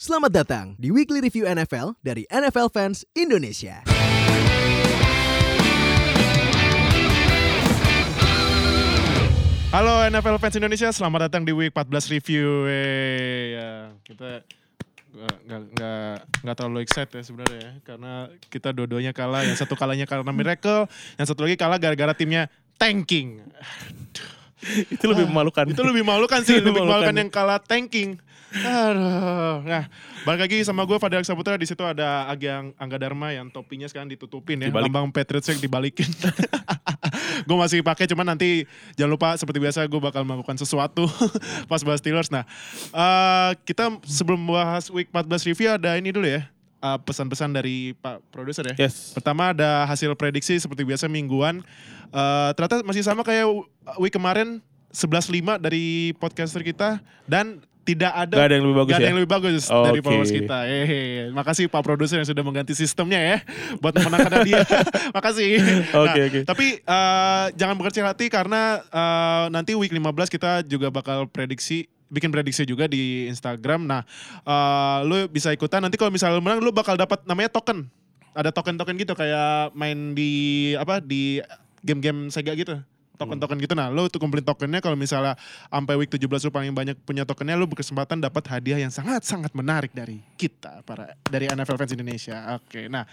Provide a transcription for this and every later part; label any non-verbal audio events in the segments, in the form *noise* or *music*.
Selamat datang di Weekly Review NFL dari NFL Fans Indonesia. Halo NFL fans Indonesia, selamat datang di Week 14 Review. Eh, ya, kita nggak nggak nggak terlalu excited ya sebenarnya ya, karena kita dua-duanya kalah. Yang satu kalahnya karena miracle, yang satu lagi kalah gara-gara timnya tanking. itu lebih memalukan. Itu lebih memalukan sih, lebih memalukan Memalukan. yang kalah tanking. Aduh. Nah, balik lagi sama gue Fadil Saputra di situ ada Agyang Angga Dharma yang topinya sekarang ditutupin ya, Dibalik. lambang Patriots yang dibalikin. *laughs* gue masih pakai cuman nanti jangan lupa seperti biasa gue bakal melakukan sesuatu *laughs* pas bahas Steelers. Nah, eh, kita sebelum bahas week 14 review ada ini dulu ya. eh, pesan-pesan dari Pak produser ya. Yes. Pertama ada hasil prediksi seperti biasa mingguan. Eh, ternyata masih sama kayak week kemarin 11-5 dari podcaster kita dan tidak ada Gak ada yang lebih bagus Gak ada ya? yang lebih bagus dari Oke. followers kita. Eh, makasih Pak produser yang sudah mengganti sistemnya ya buat memenangkan dia. *laughs* makasih. Oke, Nah, oke. Tapi eh, jangan berkecil hati karena eh, nanti week 15 kita juga bakal prediksi bikin prediksi juga di Instagram. Nah, eh, lu bisa ikutan nanti kalau misalnya lu menang lu bakal dapat namanya token. Ada token-token gitu kayak main di apa di game-game Sega gitu. Token-token gitu. Nah, lu tuh kumpulin tokennya kalau misalnya sampai week 17 lu paling banyak punya tokennya lu berkesempatan dapat hadiah yang sangat-sangat menarik dari kita para dari NFL fans Indonesia. Oke. Nah,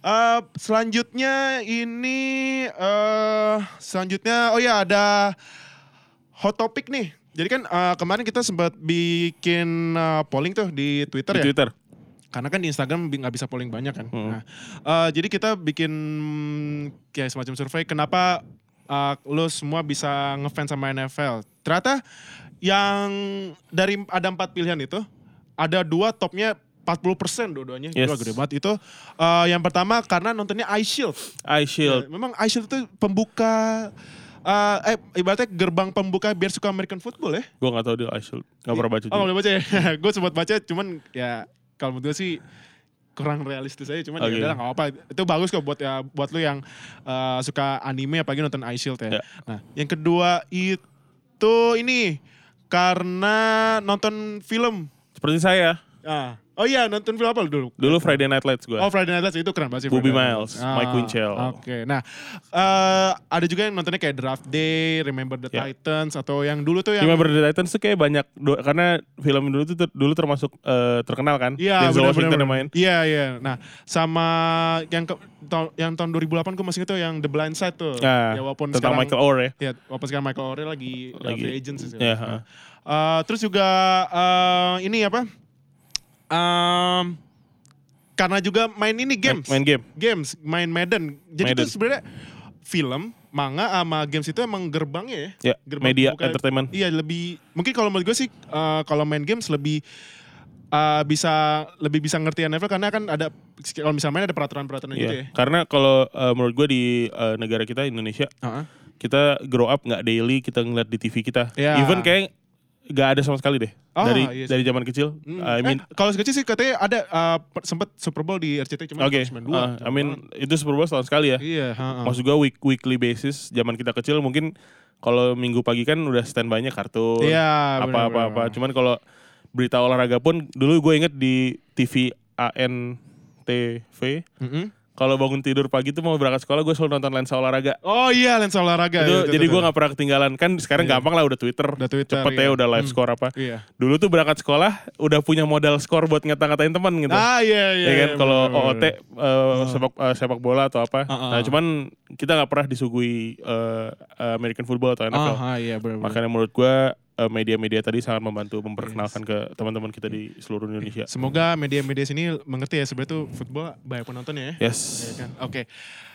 eh selanjutnya ini eh selanjutnya oh ya ada hot topic nih. Jadi kan eh, kemarin kita sempat bikin eh, polling tuh di Twitter Di ya. Twitter. Karena kan di Instagram nggak bisa polling banyak kan. Hmm. Nah, eh, jadi kita bikin kayak semacam survei kenapa eh, lo semua bisa ngefans sama NFL. Ternyata yang dari ada empat pilihan itu ada dua topnya 40% dua-duanya. Yes. Gila, gede banget itu. Eh, yang pertama karena nontonnya Ice Shield. Eye Shield. Ya, memang Ice Shield itu pembuka eh, eh ibaratnya gerbang pembuka biar suka American football ya. Gue gak tau dia Eye Shield. Gak pernah baca Oh, boleh baca ya. *laughs* gue sempat baca cuman ya kalau menurut gue sih kurang realistis aja cuman Oke. ya udah nggak apa-apa. Itu bagus kok buat ya buat lu yang eh, suka anime apalagi nonton Ice Shield ya. Ya. Nah, yang kedua itu ini karena nonton film. Seperti saya. Ah. Oh iya, nonton film apa lu dulu? Dulu Friday Night Lights gue. Oh Friday Night Lights itu keren banget sih. Bobby Miles, Lights. Mike Winchell. Oke, nah eh, ada juga yang nontonnya kayak Draft Day, Remember the Ya. Titans atau yang dulu tuh yang Remember the Titans tuh kayak banyak. do- karena film dulu tuh ter- dulu termasuk eh, terkenal kan. Iya, Denzel benar, Washington yang main. Iya, iya. Nah, sama yang ke, yang tahun 2008 gue masih tuh yang The Blind Side tuh. Nah, ya walaupun tentang sekarang, Michael Orr ya. Ya, walaupun sekarang Michael Orr lagi, Lagi. free agent sih. Iya, Nah, ha. eh, terus juga eh, ini apa? Em, karena juga main ini games. Main game. Games, main Madden. Jadi Madden. itu sebenarnya film, manga sama games itu emang gerbangnya ya. Ya, Gerbang media pembuka- entertainment. Iya lebih mungkin kalau menurut gue sih eh, kalau main games lebih eh, bisa lebih bisa ngerti NFL karena kan ada kalau misalnya main ada peraturan-peraturan gitu ya. Karena kalau eh, menurut gue di eh, negara kita Indonesia Heeh. kita grow up nggak daily kita ngeliat di TV kita. Iya. Even kayak nggak ada sama sekali deh Oh, dari iya dari zaman kecil. Hmm. I mean, eh, kalau kecil sih katanya ada eh, per- sempet Super Bowl di RCTI cuma oke. 92. uh, I mean itu Super Bowl setahun sekali ya. Iya, heeh. Maksud gue week weekly basis zaman kita kecil mungkin kalau minggu pagi kan udah standby-nya kartun. Iya, apa apa apa. Cuman kalau berita olahraga pun dulu gue inget di TV ANTV Mm-mm. Kalau bangun tidur pagi tuh mau berangkat sekolah gue selalu nonton lensa olahraga. Oh iya lensa olahraga. itu, Iya, jadi betul, gue nggak pernah ketinggalan kan sekarang Iya. gampang lah udah Twitter, Udah Twitter, cepet iya. ya udah live Hmm. score apa. Iya. Dulu tuh berangkat sekolah udah punya modal skor buat ngata-ngatain teman gitu. Ah iya iya. ya kan iya, kalau. OOT uh, sepak uh, sepak bola atau apa. Ah, ah, Nah, ah. cuman kita nggak pernah disuguhi uh, American football atau NFL. Ah, ah, iya benar. Makanya menurut gua uh, media-media tadi sangat membantu memperkenalkan ke teman-teman kita di seluruh Indonesia. Semoga media-media sini mengerti ya sebenarnya tuh football banyak penontonnya ya. Yes. Iya kan? Oke.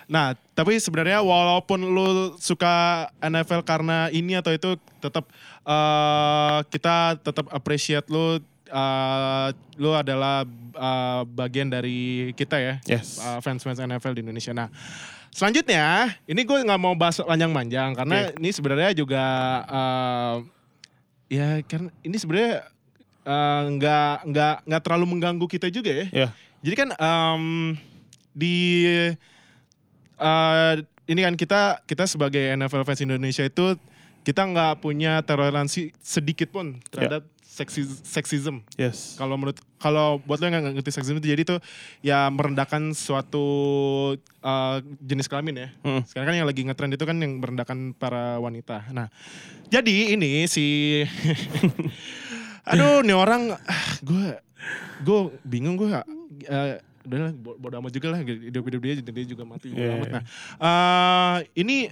Nah, tapi sebenarnya walaupun lu suka NFL karena ini atau itu tetap eh, kita tetap appreciate lu eh, lu adalah eh, bagian dari kita ya. Yes. eh, fans-fans NFL di Indonesia. Nah, selanjutnya ini gue nggak mau bahas panjang-panjang karena ini sebenarnya juga eh, ya karena ini sebenarnya eh, nggak nggak nggak terlalu mengganggu kita juga ya. Ya. Jadi kan em, di eh, ini kan kita kita sebagai NFL fans Indonesia itu kita nggak punya toleransi sedikit pun terhadap seksis, seksism. Yes. Kalau menurut kalau buat lo yang nggak ngerti seksisme itu jadi tuh ya merendahkan suatu uh, jenis kelamin ya. Mm. Sekarang kan yang lagi ngetrend itu kan yang merendahkan para wanita. Nah, jadi ini si *laughs* Aduh, nih orang gue gue bingung gue uh, udah bodo amat juga lah hidup-hidup dia jadi dia juga mati Iya, amat. Nah, uh, ini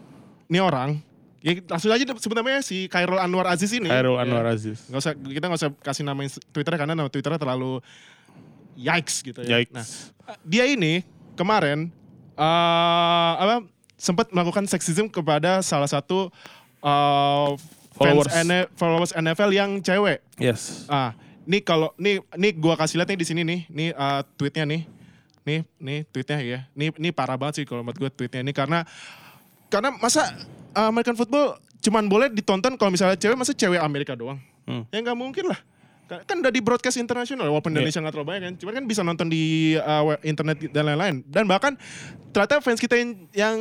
nih orang ya langsung aja sebut namanya si Khairul Anwar Aziz ini. Khairul Ya. Anwar Aziz. Nggak usah kita nggak usah kasih nama Twitter karena nama Twitternya terlalu yikes gitu ya. Yikes. Nah, dia ini kemarin eh apa sempat melakukan seksisme kepada salah satu eh, Followers. fans N- followers NFL yang cewek. Yes. Ah, nih kalau nih nih gua kasih lihat nih di sini nih, nih eh, tweetnya nih. Nih, nih tweetnya ya. Nih nih parah banget sih kalau menurut gue tweetnya ini karena karena masa uh, American football cuman boleh ditonton kalau misalnya cewek masa cewek Amerika doang. Hmm. Ya nggak mungkin lah. Kan kan udah di broadcast internasional walaupun Iya. Indonesia nggak terlalu banyak kan. Cuman kan bisa nonton di uh, internet dan lain-lain. Dan bahkan ternyata fans kita yang yang,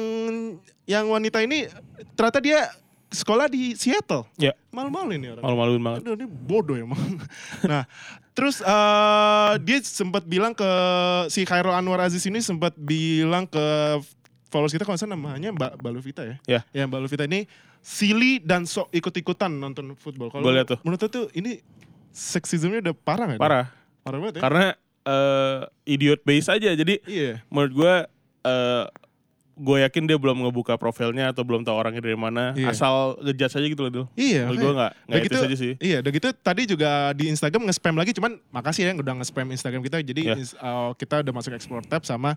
yang wanita ini ternyata dia sekolah di Seattle. Ya, Malu-malu ini orang. malu-maluin banget. Aduh ini bodoh emang. *laughs* nah, terus eh, dia sempat bilang ke si Khairul Anwar Aziz ini sempat bilang ke followers kita kalau salah namanya Mbak Baluvita ya. Ya. Ya Mbak Baluvita ini silly dan sok ikut-ikutan nonton football. Kalau Boleh tuh. menurut tuh ini seksismenya udah parah nggak? Parah. Parah banget ya. Karena eh, idiot base aja. Jadi iya. menurut gue eh gue yakin dia belum ngebuka profilnya atau belum tahu orangnya dari mana. Iya. Asal ngejudge aja gitu loh, Dil. Iya. Gue nggak nggak gitu, etis aja sih. Iya, udah gitu tadi juga di Instagram nge-spam lagi, cuman makasih ya udah nge-spam Instagram kita. Jadi ins- uh, kita udah masuk explore tab sama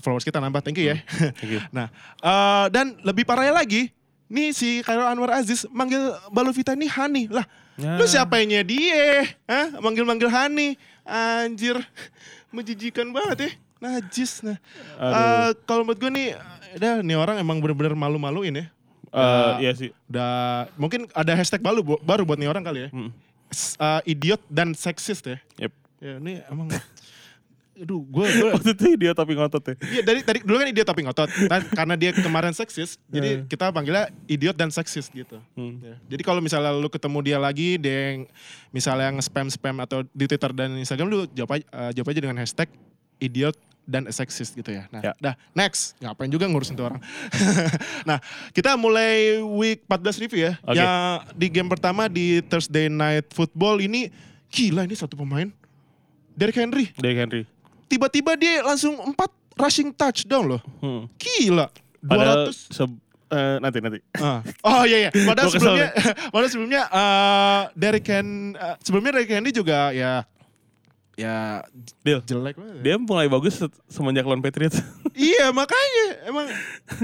followers kita nambah, thank you ya. Thank you. *laughs* nah, uh, dan lebih parahnya lagi, nih si Khairul Anwar Aziz manggil Balovita ini Hani. Lah, Ya. lu siapanya dia? Hah? Manggil-manggil Hani. Anjir, *laughs* menjijikan banget ya. Najis. Nah. Uh, kalau menurut gue nih, udah nih orang emang bener-bener malu-maluin ya. Eh, Uh, iya sih. Udah mungkin ada hashtag baru baru buat nih orang kali ya. Mm. S- uh, idiot dan seksis ya. Yep. Ya ini emang aduh gue gue Waktu itu dia tapi ngotot ya. Iya dari tadi dulu kan idiot tapi ngotot. Dan karena dia kemarin seksis, *laughs* jadi kita panggilnya idiot dan seksis gitu. Hmm. Ya. Jadi kalau misalnya lu ketemu dia lagi, dia yang misalnya nge-spam spam atau di Twitter dan Instagram lu jawab aja, eh, jawab aja dengan hashtag idiot dan seksis gitu ya. Nah, Ya. dah next. Ngapain juga ngurusin tuh orang. *laughs* nah, kita mulai week 14 review ya. Oke. Ya di game pertama di Thursday Night Football ini gila ini satu pemain Derrick Henry. Derrick Henry. Tiba-tiba dia langsung 4 rushing touchdown loh. Hmm. Gila. Padahal 200 se- eh, nanti nanti. Ah. Oh iya iya. *laughs* Padahal sebelumnya *laughs* padahal sebelumnya eh Derrick Hen eh, sebelumnya Derrick Henry juga ya ya Deal. jelek banget. Dia mulai bagus se- semenjak lawan Patriots. *laughs* iya makanya emang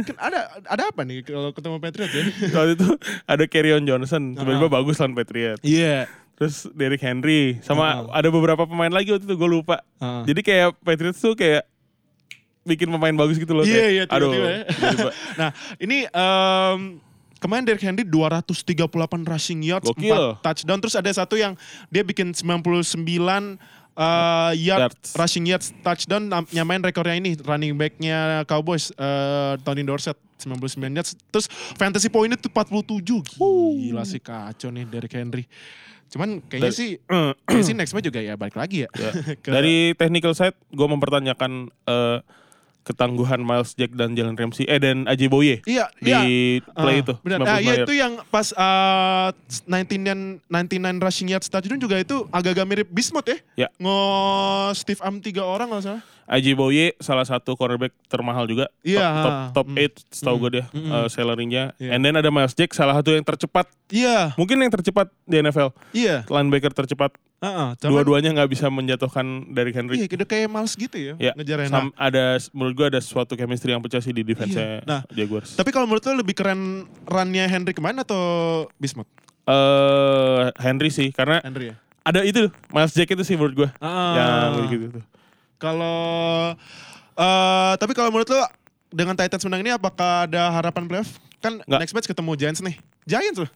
kan ada ada apa nih kalau ketemu Patriots ya? *laughs* Waktu itu ada Kerryon Johnson, tiba-tiba Ah. bagus lawan Patriots. Iya. Terus Derrick Henry sama Ah. ada beberapa pemain lagi waktu itu gue lupa. Ah. Jadi kayak Patriots tuh kayak bikin pemain bagus gitu loh. Iya kayak, iya aduh, tiba-tiba ya. tiba-tiba. *laughs* nah, ini em, kemarin Derrick Henry 238 rushing yards, Gokil. 4 touchdown. Terus ada satu yang dia bikin 99 eh, yard Yards. rushing yards touchdown nyamain rekornya ini running backnya Cowboys eh, Tony Dorsett 99 yards. Terus fantasy pointnya tuh 47. Gila sih kacau nih Derrick Henry. Cuman kayaknya Dari- sih *clears throat* kayaknya sih next match juga ya balik lagi ya. ya. *laughs* Ke- Dari technical side gue mempertanyakan eh, ketangguhan Miles Jack dan Jalen Ramsey eh dan Aji Boye Iya, di iya. play Ah, itu. Benar. 99 Nah, iya yard. itu yang pas uh, 99 99 rushing yards touchdown juga itu agak-agak mirip Bismuth ya. Ya. Ngo Steve Am tiga orang kalau salah. Aji Boye salah satu cornerback termahal juga. Iya, Top top, top hmm. 8 setahu gue dia Hmm. eh, salary-nya. Iya. And then ada Miles Jack salah satu yang tercepat. Iya, Mungkin yang tercepat di NFL. iya. Linebacker tercepat. Heeh, cuman- Dua-duanya nggak bisa menjatuhkan Derrick Henry. Iya, udah kayak males gitu ya, Ya, ngejar sam- ada menurut gua ada suatu chemistry yang pecah sih di defense-nya Iya. Nah, Jaguars. Tapi kalau menurut lo lebih keren runnya Henry kemarin atau Bismuth? Eh Henry sih karena Henry ya. ada itu Miles Jack itu sih menurut gua Ah. yang gitu tuh. Kalau eh tapi kalau menurut lo dengan Titans menang ini apakah ada harapan playoff? Kan Nggak. next match ketemu Giants nih. Giants loh.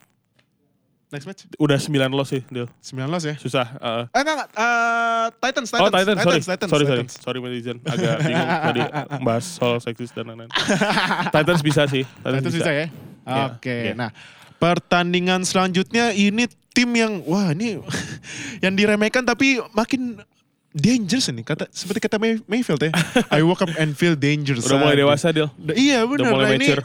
Next match Udah 9 loss sih, Deal. 9 loss ya. Susah. eh. Eh enggak enggak. Eh, Titans, Titans. oh Titan, sorry, Titans, sorry, Titans. sorry, sorry, netizen. Agak bingung *laughs* tadi bahas soal seksis dan lain-lain. *laughs* Titans bisa sih, Titans, Titans bisa. bisa ya. Iya, Oke. iya. Nah, Pertandingan selanjutnya ini tim yang wah ini *laughs* yang diremehkan tapi makin dangerous ini kata seperti kata May- Mayfield ya. I woke up and feel dangerous. Udah mulai dewasa Dil. Udah- Iya benar. mulai Nah, ini mature.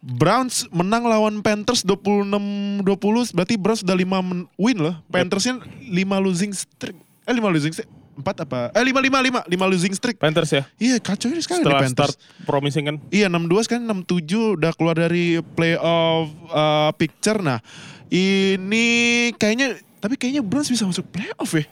Browns menang lawan Panthers 26-20 berarti Browns udah 5 men- win loh. Panthersnya 5 losing streak. Eh 5 losing streak. 4 apa? Eh 5 5 5 5 losing streak. Panthers ya. Iya kacau ini sekali nih Setelah Panthers. start promising kan. Iya 62 sekarang 67 udah keluar dari playoff uh, picture. Nah ini kayaknya tapi kayaknya Browns bisa masuk playoff ya.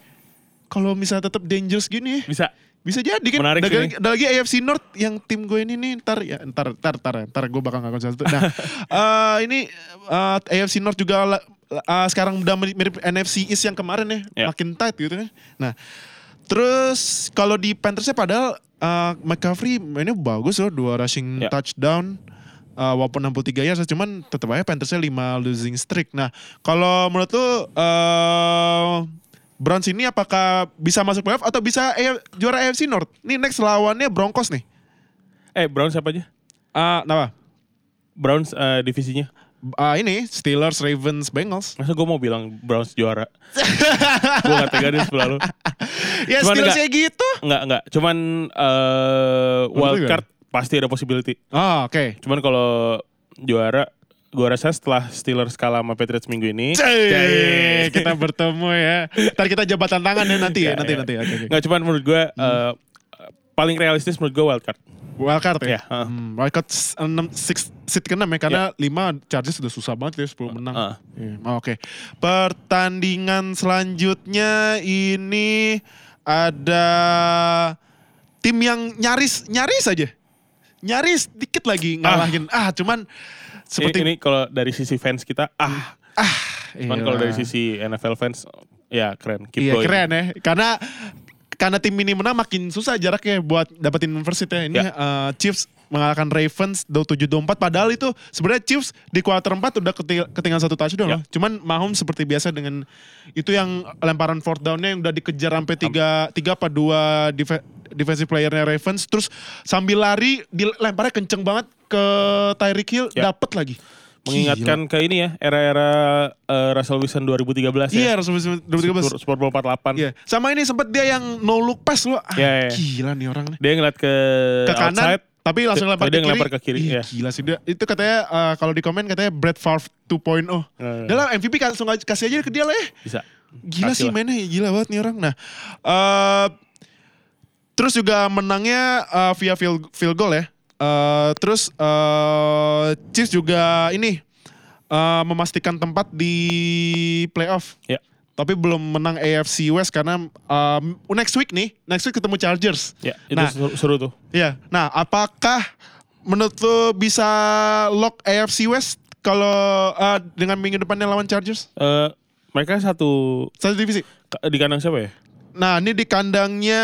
Kalau misalnya tetap dangerous gini ya. Bisa. Bisa jadi kan. Menarik ada, ada lagi AFC North yang tim gue ini nih ntar ya ntar ntar ntar ntar gue bakal ngaku satu. Nah *laughs* eh, ini eh, AFC North juga eh, sekarang udah mirip NFC East yang kemarin ya, Ya. makin tight gitu kan. Nah terus kalau di Panthersnya padahal eh, McCaffrey mainnya bagus loh dua rushing Ya. touchdown. eh, walaupun 63 yards cuman tetap aja Panthersnya 5 losing streak. Nah kalau menurut lu eh Browns ini apakah bisa masuk playoff atau bisa A- juara AFC North? Nih next lawannya Broncos nih. Eh Browns siapa aja? Ah, kenapa? Browns eh, divisinya. Ah, ini Steelers, Ravens, Bengals. Masa gue mau bilang Browns juara? *laughs* gue gak tega deh sebelah lu. Ya Cuman Steelers enggak. gitu. Enggak, enggak. Cuman eh Menurut lu wild card pasti ada possibility. Oh, oke. Cuman kalau juara, gue rasa setelah Steelers kalah sama Patriots minggu ini. Cek, kita bertemu ya. Ntar kita jabatan tangan ya nanti ya, nanti ya. nanti. Oke. Enggak, cuman menurut gue eh, paling realistis menurut gue wild card. Wildcard ya? Ya, heeh. Hmm, wildcard 6, six, seat ke-6 ya, karena 5 Chargers sudah susah banget ya 10 menang. Heeh. Iya, oh, Oke. Pertandingan selanjutnya ini ada tim yang nyaris nyaris aja. Nyaris dikit lagi ngalahin. Ah, cuman seperti ini, ini kalau dari sisi fans kita, ah. Cuman kalau dari sisi NFL fans, ya keren. Keep Iya going. keren ya. Karena karena tim ini menang makin susah jaraknya buat dapetin first seed ya. Ini Ya. eh, Chiefs mengalahkan Ravens 27-24 padahal itu sebenarnya Chiefs di kuarter 4 udah keting- ketinggalan satu touchdown Ya. loh. Cuman Mahomes seperti biasa dengan itu yang lemparan fourth down-nya yang udah dikejar sampai 3 3 apa 2 def- defensive playernya Ravens terus sambil lari dilemparnya kenceng banget ke Tyreek Hill Ya. dapet lagi. Mengingatkan ke ini ya, era-era eh, Russell Wilson 2013 Iya, ya. Rasul 2013. Super, Super Bowl 48. Iya, sama ini sempat dia yang no look pass loh. Ah, Iya, iya. Gila nih orang nih. Dia ngeliat ke, Ke kanan, outside, tapi langsung lempar ke kiri. ke kiri, Ih, iya. Gila sih dia. Itu katanya eh, kalau di komen katanya Brett Favre 2.0. Eh. Dia lah MVP langsung kasih aja ke dia lah ya. bisa. Gila sih Kasih lah. mainnya, gila banget nih orang. Nah, eh terus juga menangnya eh, via field, field goal ya. Eh, terus eh Chiefs juga ini eh, memastikan tempat di playoff. Ya. Tapi belum menang AFC West karena um, next week nih, next week ketemu Chargers. Ya, itu Nah. seru, seru tuh. Iya. Nah, apakah menurut lu bisa lock AFC West kalau uh, dengan minggu depannya lawan Chargers? Eh, mereka satu Satu divisi. di kandang siapa ya? Nah, ini di kandangnya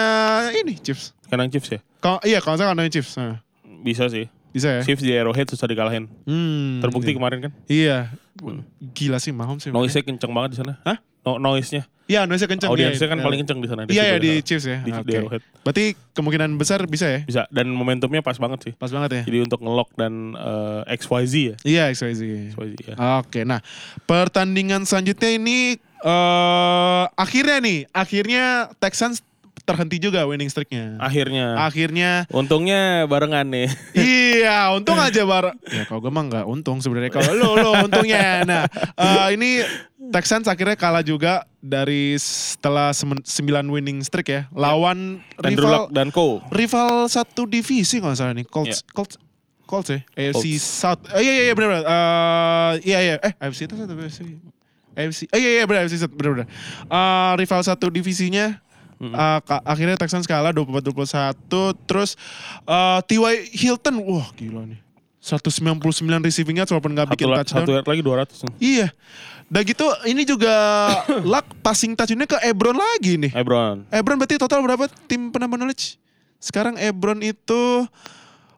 ini Chiefs. Kandang Chiefs ya? Kalau iya, kalau saya kandangnya Chiefs. Nah, Bisa sih. bisa ya. Chiefs di Arrowhead susah dikalahin. Hmm, Terbukti iya. kemarin kan. Iya. Gila sih Mahomes sih. Noise-nya kenceng banget di sana. Hah? No, noise-nya. Iya, noise kencang. Audiensnya iya. kan paling kenceng di sana. Iya, iya di. Chiefs ya. Di, di Oke. Arrowhead. Berarti kemungkinan besar bisa ya? Bisa. Dan momentumnya pas banget sih. Pas banget ya. Jadi untuk ngelock dan eh, XYZ ya. Iya, XYZ. XYZ ya. Oke, nah pertandingan selanjutnya ini eh akhirnya nih, akhirnya Texans terhenti juga winning streaknya. Akhirnya. Akhirnya, Untungnya barengan nih. *laughs* iya, untung aja bar. Ya kalau gue mah nggak untung sebenarnya. Kalau lo lo untungnya. Nah, eh, ini Texans akhirnya kalah juga dari setelah 9 winning streak ya, lawan Andrew rival Luck dan Co. rival satu divisi kalau nggak salah nih, Colts, Colts, Colts ya, AFC South. Eh, iya iya iya benar benar. Eh, iya iya, eh AFC itu satu AFC. AFC. Eh iya iya benar South benar benar. Eh, rival satu divisinya eh, ka- akhirnya Texans kalah 24-21 terus eh, T.Y. Hilton wah gila nih 199 receiving yards walaupun nggak bikin touchdown satu yard lagi 200. iya udah gitu ini juga *coughs* luck passing touchdownnya ke Ebron lagi nih Ebron. Ebron berarti total berapa tim penambah knowledge? Sekarang Ebron itu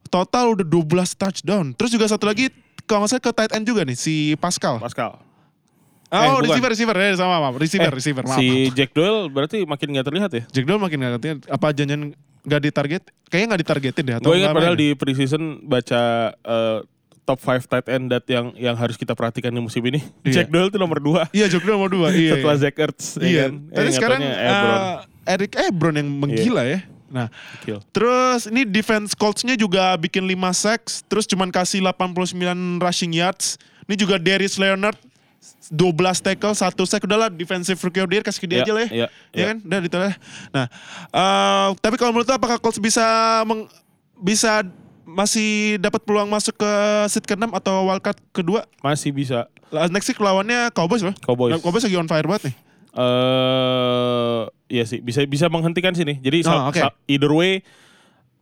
total udah 12 touchdown. Terus juga satu lagi kalau nggak salah ke tight end juga nih si Pascal. Pascal. Oh, eh, bukan. receiver receiver ya sama maaf. Receiver Eh, receiver maaf. si maaf. Jack Doyle berarti makin gak terlihat ya? Jack Doyle makin nggak ngerti apa janjian nggak ditarget? Kayaknya nggak ditargetin deh Gue ingat nggak padahal di preseason baca eh, top 5 tight end that yang yang harus kita perhatikan di musim ini. Iya. Jack Doyle itu nomor 2 Iya, Joe nomor dua. Iya, setelah iya. Zach Ertz. ya Iya. kan? Tapi Eh, sekarang nggak Ebron. eh, Eric Ebron yang menggila ya. Nah, Kill. terus ini defense Colts-nya juga bikin 5 sacks, terus cuman kasih 89 rushing yards. Ini juga Darius Leonard 12 tackle, 1 sack udahlah defensive rookie of the year kasih ke dia Iya, aja lah ya. iya, Ya iya. kan? Udah gitu lah. Nah, eh, tapi kalau menurut lu apakah Colts bisa meng- bisa masih dapat peluang masuk ke seat ke-6 atau wildcard kedua? Masih bisa. Next week lawannya Cowboys loh. Cowboys. Nah, Cowboys lagi on fire banget nih. eh iya sih bisa bisa menghentikan sini. Jadi Oh, sa- either way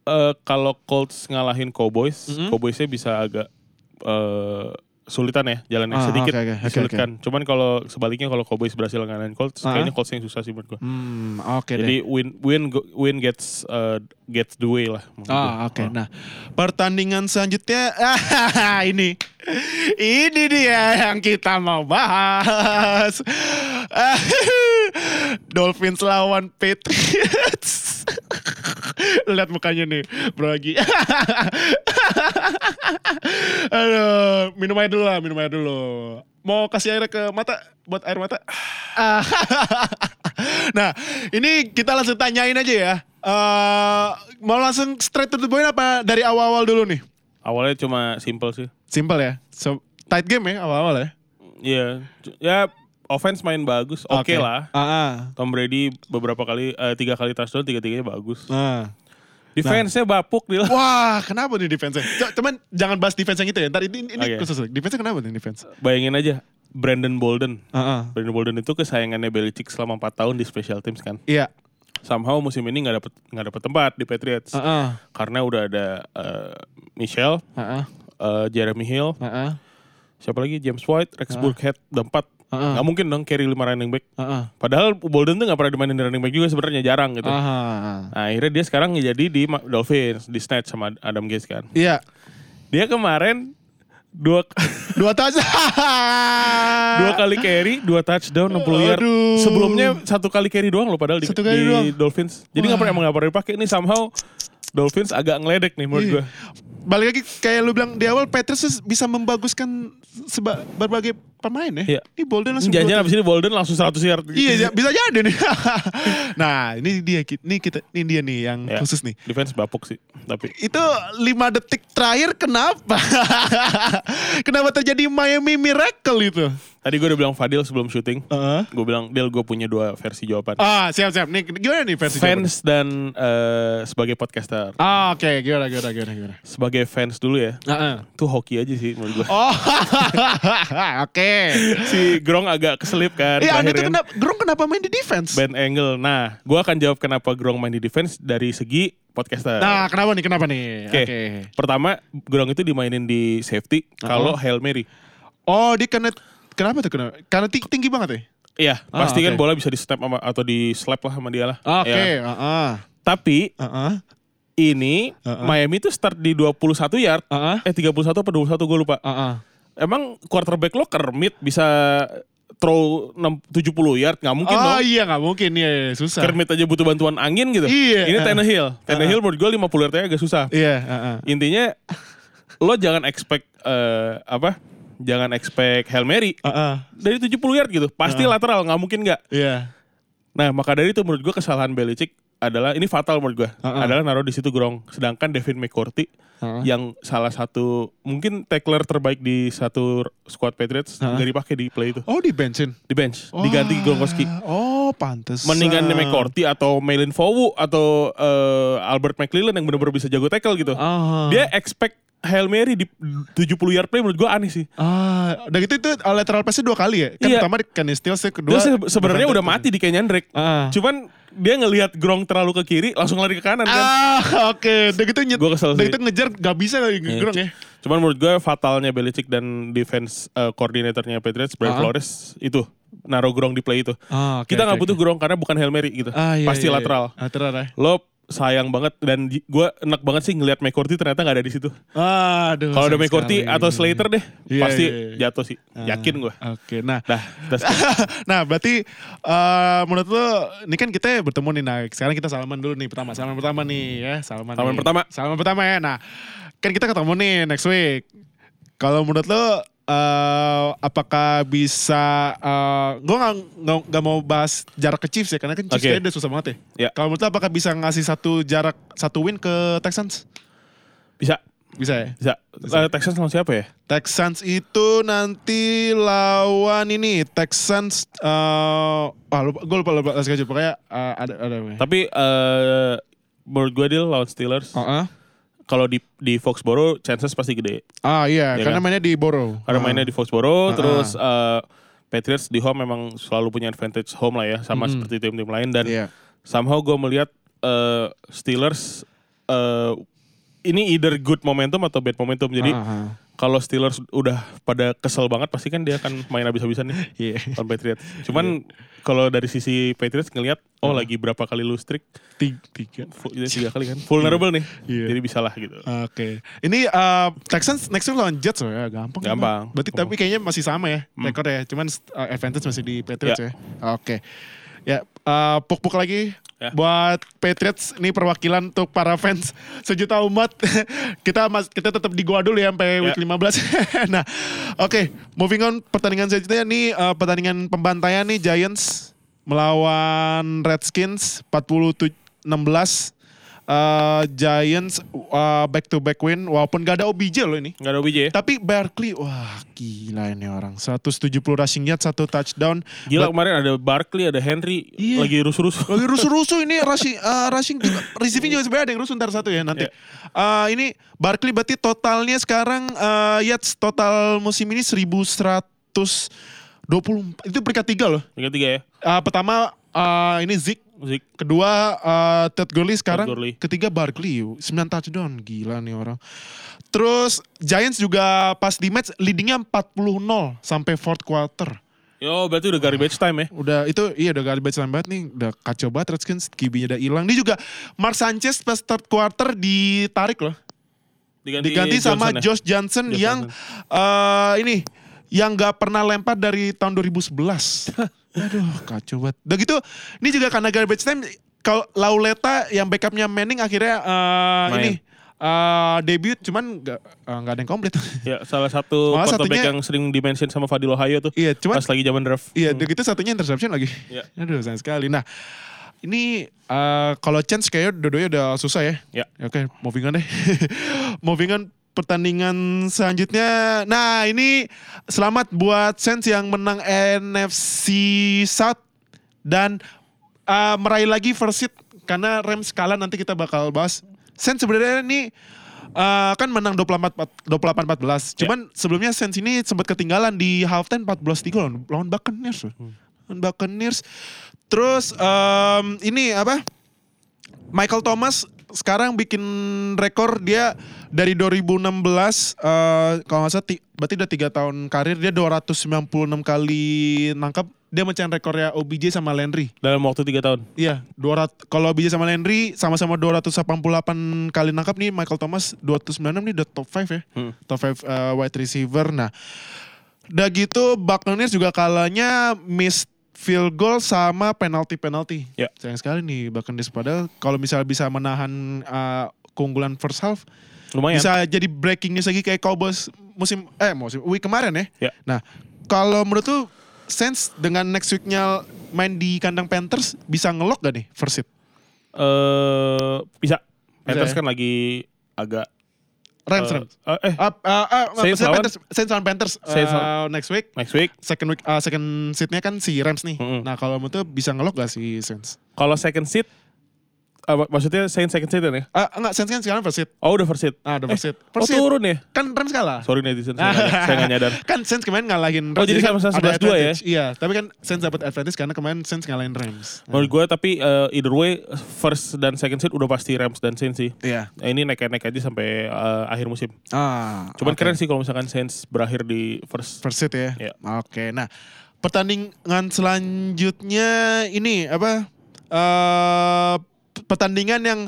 eh kalau Colts ngalahin Cowboys, Mhm. Cowboysnya bisa agak eh sulitan ya jalannya Ah, sedikit oke, oke, oke, disulitkan. Cuman kalau sebaliknya kalau Cowboys berhasil ngalahin Colts, Ah. kayaknya Colts yang susah sih menurut gua. Hmm, oke Jadi deh. win win win gets eh, gets the way lah. Ah, oke. Nah, pertandingan selanjutnya ah, *laughs* ini. Ini dia yang kita mau bahas. Ah, Dolphins lawan Patriots. Lihat mukanya nih, Bro Agi. Aduh, minum air dulu lah, minum air dulu. Mau kasih air ke mata, buat air mata. Ah. nah, ini kita langsung tanyain aja ya. Eh, mau langsung straight to the point apa dari awal-awal dulu nih? Awalnya cuma simple sih. Simple ya. So, tight game ya awal-awal ya. Iya, ya offense main bagus, oke lah. Ah, ah. Tom Brady beberapa kali, eh, tiga kali touchdown, tiga-tiganya bagus. Ah. Defense-nya bapuk dia. Wah, kenapa nih defense-nya? Cuman jangan bahas defense yang itu ya. Ntar ini, ini Oke. khusus. Defense-nya kenapa nih defense? Bayangin aja, Brandon Bolden. Ah, ah. Brandon Bolden itu kesayangannya Belichick selama 4 tahun di special teams kan. Iya. Somehow musim ini nggak dapet nggak dapet tempat di Patriots Ah, ah. karena udah ada eh, Michelle, ah. eh, Jeremy Hill, ah. siapa lagi James White, Rex Burkhead, udah empat. Ah. Nggak mungkin dong carry lima running back. Ah. Padahal Bolden tuh nggak pernah dimainin di running back juga sebenarnya jarang gitu. Ah. Nah, akhirnya dia sekarang jadi di Dolphins, di snatch sama Adam Gase kan. Iya. Dia kemarin dua *laughs* Dua touch. *laughs* dua kali carry, dua touchdown 60 yard. Aduh. Sebelumnya satu kali carry doang loh padahal di, Satu kali di doang. Dolphins. Jadi nggak pernah emang nggak pernah dipakai. Ini somehow Dolphins agak ngeledek nih menurut gue. Balik lagi kayak lu bilang di awal Patriots bisa membaguskan seba, berbagai pemain ya. Iya. Ini Bolden langsung Jangan abis ini Bolden langsung 100 yard. Iya, ya, bisa jadi nih. *laughs* nah, ini dia ini kita ini dia nih yang Ya. khusus nih. Defense bapuk sih. Tapi Itu lima detik terakhir kenapa? *laughs* kenapa terjadi Miami Miracle itu? Tadi gue udah bilang Fadil sebelum syuting. Heeh. Gue bilang, Del gue punya dua versi jawaban. Ah, siap siap. Nih gimana nih versi Fans dan eh, sebagai podcaster. Ah, oke, gimana gimana gimana gimana. Sebagai fans dulu ya. Heeh. Tuh hoki aja sih menurut gue. Oh, *laughs* oke. si Grong agak keselip kan. Iya, itu kenapa? Grong kenapa main di defense? band angle. Nah, gue akan jawab kenapa Grong main di defense dari segi podcaster. Nah, kenapa nih? Kenapa nih? Oke. Oke. Pertama, Grong itu dimainin di safety kalau Hail Mary. Oh, dia kena kenapa tuh kenapa? Karena tinggi, tinggi banget ya? Iya, Ah, pasti kan oke. bola bisa di snap sama, atau di slap lah sama dia lah. Oke, Ya. heeh. Tapi Heeh. ini Uh-uh. Miami itu start di 21 yard. Heeh. Eh 31 apa 21 gue lupa. Heeh. Emang quarterback lo Kermit bisa throw 6, 70 yard? Nggak mungkin Oh dong. iya nggak mungkin ya susah. Kermit aja butuh bantuan angin gitu. Iya. Ini Tannehill. Tannehill Uh-uh. menurut gue 50 yardnya agak susah. Iya. heeh. Intinya lo jangan expect eh, apa? Jangan expect Hail Mary Heeh. dari 70 yard gitu. Pasti Uh-uh. lateral, nggak mungkin nggak. Iya. Nah, maka dari itu menurut gue kesalahan Belichick adalah ini fatal menurut gue. Uh-uh. Adalah naruh di situ Grong. Sedangkan Devin McCourty Heeh. yang salah satu mungkin tackler terbaik di satu squad Patriots nggak dipakai di play itu. Oh di bensin. Di bench, diganti Gronkowski. Oh pantes. Mendingan McCourty atau Melin Fowu atau eh, Albert McClellan yang benar-benar bisa jago tackle gitu. Ah. Dia expect Hail Mary di 70 yard play menurut gue aneh sih. Ah, udah gitu itu lateral pass-nya dua kali ya? Kan Iya. pertama di Kenny Stills, kedua. Se- sebenarnya udah mati di Kenyan Drake. Ah. Cuman dia ngelihat Gronk terlalu ke kiri, langsung lari ke kanan kan. Ah, *laughs* oke. Udah gitu nyet. Gua kesel Udah sih. gitu ngejar gak bisa lagi Iya, Grong ya. Cuman menurut gue fatalnya Belichick dan defense uh, koordinatornya Patriots, Brian Ah. Flores itu naruh Gronk di play itu. Ah, oke, Kita nggak oke, butuh oke. Gronk karena bukan Hail Mary gitu. Ah, iya, Pasti iya, iya. lateral. Lateral ya. Lo sayang banget dan gue enak banget sih ngelihat McCourty ternyata nggak ada di situ. Aduh. Kalau ada McCourty sekali. atau Slater deh, Iya, pasti iya, iya. jatuh sih. Ah, Yakin gue. Oke, nah. Dah, dah skip. *laughs* nah berarti eh menurut lo ini kan kita bertemu nih nah sekarang kita salaman dulu nih pertama salaman pertama nih ya salaman Salaman nih. pertama. salaman pertama ya nah kan kita ketemu nih next week Kalau menurut lo eh, apakah bisa eh gue nggak mau bahas jarak ke Chiefs ya karena kan Chiefs kayaknya udah susah banget ya. Ya. Kalau menurut lo apakah bisa ngasih satu jarak satu win ke Texans? Bisa, Bisa ya. bisa. Eh, Texans lawan siapa ya? Texans itu nanti lawan ini Texans eh ah lupa gue lupa lupa schedule pokoknya eh, ada ada Tapi eh menurut gue deal lawan Steelers. Heeh. Kalau di di Foxborough chances pasti gede. Ah iya, Ya karena kan? mainnya di Borough. Karena Ah. mainnya di Foxborough, Ah, terus eh, Patriots di home memang selalu punya advantage home lah ya, sama Mm-mm. seperti tim-tim lain dan Iya. somehow gue melihat eh, Steelers eh, ini either good momentum atau bad momentum. Jadi Ah, ah. Kalau Steelers udah pada kesel banget pasti kan dia akan main habis-habisan nih *laughs* Iya. lawan Patriots. Cuman kalau dari sisi Patriots ngelihat oh Ah. lagi berapa kali lu streak Tiga. tiga. Fu- ya, tiga kali kan *laughs* vulnerable nih. Iya. Jadi bisa lah gitu. Oke. Ini eh, Texans next week lawan Jets ya, gampang. Gampang. Berarti Gampang. tapi kayaknya masih sama ya Hmm. rekor ya. Cuman eh, advantage masih di Patriots ya. Ya. Oke. Ya, eh, puk-puk lagi Ya. buat Patriots ini perwakilan untuk para fans sejuta umat. *laughs* kita mas kita tetap di gua dulu ya sampai week Ya. 15. *laughs* nah, oke, moving on pertandingan selanjutnya nih eh, pertandingan pembantaian nih Giants melawan Redskins 47-16. Eh, Giants back to back win walaupun gak ada OBJ loh ini. Nggak ada OBJ ya? Tapi Barkley, wah gila ini orang. 170 rushing yard, satu touchdown. Gila But- kemarin ada Barkley, ada Henry Iya. lagi rusuh-rusuh. *laughs* lagi rusuh-rusuh ini *laughs* rushing, eh, rushing receiving juga sebenarnya ada yang rusuh ntar satu ya nanti. Iya. Eh, ini Barkley berarti totalnya sekarang eh, yards total musim ini 1124 itu peringkat tiga loh. Yang ketiga ya. Eh, pertama eh, ini Zeke, Kedua eh, Ted Gurley sekarang, Todd Gurley. ketiga Barkley, 9 touchdown, gila nih orang. Terus Giants juga pas di match leadingnya 40-0 sampai fourth quarter. Yo berarti udah garbage time ya. Udah itu iya udah garbage time banget nih, udah kacau banget Redskins, QB-nya udah hilang. Dia juga Mark Sanchez pas third quarter ditarik loh. Diganti sama Johnson ya? Josh Johnson Josh yang eh, ini yang gak pernah lempar dari tahun 2011. *laughs* Aduh, kacau banget. Udah gitu, ini juga karena garbage time kalau Lauleta yang backupnya Manning akhirnya Main. ini eh, debut cuman gak, nggak ada yang komplit. *laughs* Ya salah satu Malah quarterback satunya- yang sering dimention sama Fadil Ohio tuh. iya, cuman Pas lagi zaman draft. Iya, udah gitu satunya interception lagi. Iya. *laughs* Aduh, sayang sekali. Nah, ini eh, kalau chance kayaknya dua-duanya udah susah ya. Ya. Oke, moving on deh. *laughs* moving on pertandingan selanjutnya. Nah, ini selamat buat Saints yang menang NFC South dan eh, meraih lagi first seed karena Rams kalah nanti kita bakal bahas. Saints sebenarnya ini eh, kan menang 28 28-14. Cuman sebelumnya Saints ini sempat ketinggalan di halftime 14-3 lawan, lawan Buccaneers. loh. Lawan Buccaneers. Terus em, ini apa? Michael Thomas sekarang bikin rekor dia dari 2016 eh kalau nggak salah ti- berarti udah tiga tahun karir dia 296 kali nangkap dia mecahin rekornya OBJ sama Landry. Dalam waktu 3 tahun. Iya, 200 kalau BJ sama Landry sama-sama 288 kali nangkap nih Michael Thomas 296 nih udah top 5 ya. Hmm. Top 5 uh, wide receiver. Nah, udah gitu Buccaneers juga kalahnya miss field goal sama penalti-penalti. Ya. Sayang sekali nih Buccaneers padahal kalau misalnya bisa menahan uh, keunggulan first half Lumayan. bisa jadi breaking news lagi kayak Cowboys musim eh musim week kemarin ya. Ya. Nah, kalau menurut tuh Saints dengan next weeknya main di kandang Panthers bisa ngelok gak nih first seed? Eh bisa. Panthers ya? kan lagi agak Rams, eh, Rams. eh, eh Uh, uh, uh, Saints lawan? Panthers, Saints lawan Panthers Saints uh, next week. next week. Second week, uh, second seatnya kan si Rams nih. Mm-mm. Nah kalau menurut bisa ngelok gak si Saints? Kalau second seat eh, maksudnya Saints second seat ya? Ah enggak, Saints kan sekarang first seat. Oh udah first seat. Ah, udah first seat. Oh First seat. turun ya? Kan Rams kalah. Sorry netizen saya *laughs* saya nggak nyadar. kan Saints kemarin ngalahin Oh, jadi kan sama-sama ada 11-2 ya? Iya, tapi kan Saints dapat advantage karena kemarin Saints ngalahin Rams. Menurut gue tapi eh, either way first dan second seat udah pasti Rams dan Saints sih. Iya. Nah, ini naik-naik aja sampai eh, akhir musim. Ah, Cuman oke. keren sih kalau misalkan Saints berakhir di first. First seat ya. Iya. Oke, nah pertandingan selanjutnya ini apa? eh pertandingan yang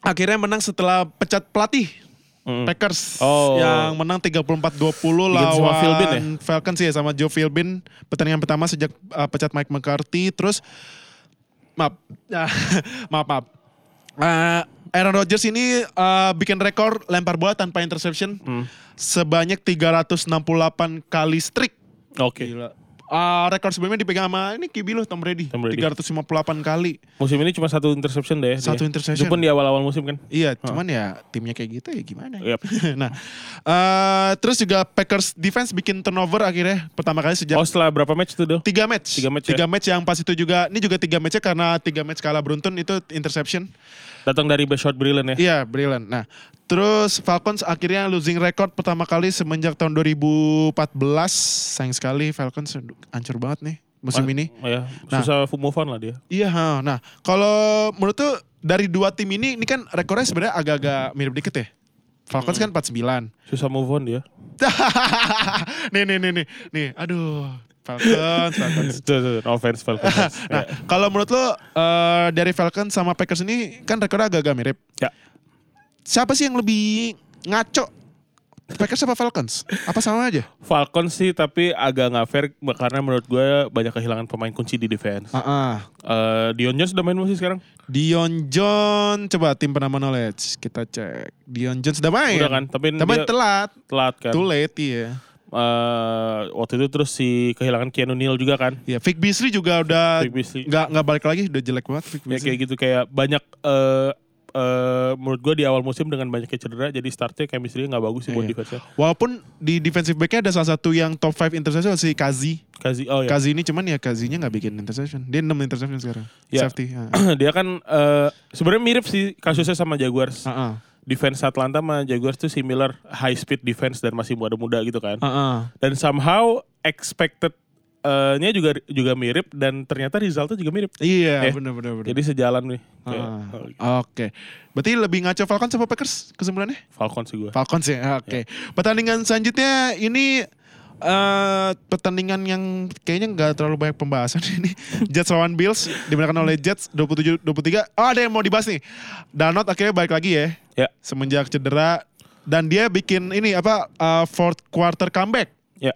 akhirnya menang setelah pecat pelatih. Mm. Packers Oh. yang menang 34-20 Diganti sama lawan Phil Bin ya? Falcons ya sama Joe Philbin. Pertandingan pertama sejak uh, pecat Mike McCarthy. Terus maaf, *laughs* maaf maaf. Uh, Aaron Rodgers ini eh, bikin rekor lempar bola tanpa interception Hmm. sebanyak 368 kali streak. Oke. Ah, rekor sebelumnya dipegang sama ini Kibi loh Tom Brady. Tom Brady. 358 kali. Musim ini cuma satu interception deh. Satu dia. interception. Itu pun di awal-awal musim kan. Iya, cuman ya timnya kayak gitu ya gimana? ya? Yep. *laughs* nah, eh, terus juga Packers defense bikin turnover akhirnya pertama kali sejak Oh setelah berapa match tuh Del? tiga match. Tiga match ya? Tiga match yang pas itu juga, ini juga tiga matchnya karena tiga match kalah beruntun itu interception. Datang dari shot brilliant ya. Iya, brilliant. Nah, terus Falcons akhirnya losing record pertama kali semenjak tahun 2014. Sayang sekali Falcons hancur banget nih musim Ah, ini. Ya, Nah. susah move on lah dia. Iya, nah kalau menurut tuh dari dua tim ini, ini kan rekornya sebenarnya agak-agak mirip dikit ya. Falcons kan 49. Susah move on dia. *laughs* nih, nih, nih, nih, nih, aduh. Falcons, Falcons. *laughs* Offense Falcons. *laughs* Nah, Ya. kalau menurut lo eh, dari Falcons sama Packers ini kan rekornya agak-agak mirip. Ya. Siapa sih yang lebih ngaco? Packers apa Falcons? Apa sama aja? Falcons sih tapi agak nggak fair karena menurut gue banyak kehilangan pemain kunci di defense. Ah, ah. Eh, Dion Jones udah main masih sekarang? Dion Jones, coba tim penama knowledge kita cek. Dion Jones udah main. Udah kan, tapi Tapi dia telat. telat kan. Too late iya. Eh, waktu itu terus si kehilangan Keanu Neal juga kan. Ya, Vic Beasley juga udah Vic Beasley. nggak nggak balik lagi, udah jelek banget Vic Ya kayak gitu kayak banyak eh eh, menurut gue di awal musim dengan banyaknya cedera jadi startnya chemistry nggak bagus sih buat Iya. defense-nya. Walaupun di defensive back-nya ada salah satu yang top 5 interception si Kazi. Kazi oh ya. Kazi ini cuman ya Kazinya nggak bikin interception. Dia 6 interception sekarang. Ya. Safety. *clears throat* Ah. dia kan eh, sebenarnya mirip sih kasusnya sama Jaguars. Ah, ah. Defense Atlanta sama Jaguars tuh similar high speed defense dan masih muda-muda gitu kan. Ah, ah. Dan somehow expected eh, nya juga juga mirip dan ternyata resultnya juga mirip. Iya, Eh, benar benar benar. Jadi sejalan nih. Kayak, Ah, Oke. Berarti lebih ngaco Falcons apa Packers kesimpulannya? Falcons sih gue. Falcons ya. Oke. Pertandingan selanjutnya ini eh pertandingan yang kayaknya nggak terlalu banyak pembahasan *laughs* ini. Jets lawan Bills dimenangkan oleh Jets 27 23. Oh, ada yang mau dibahas nih. Darnold akhirnya balik lagi ya Ya, semenjak cedera dan dia bikin ini apa eh, fourth quarter comeback. ya.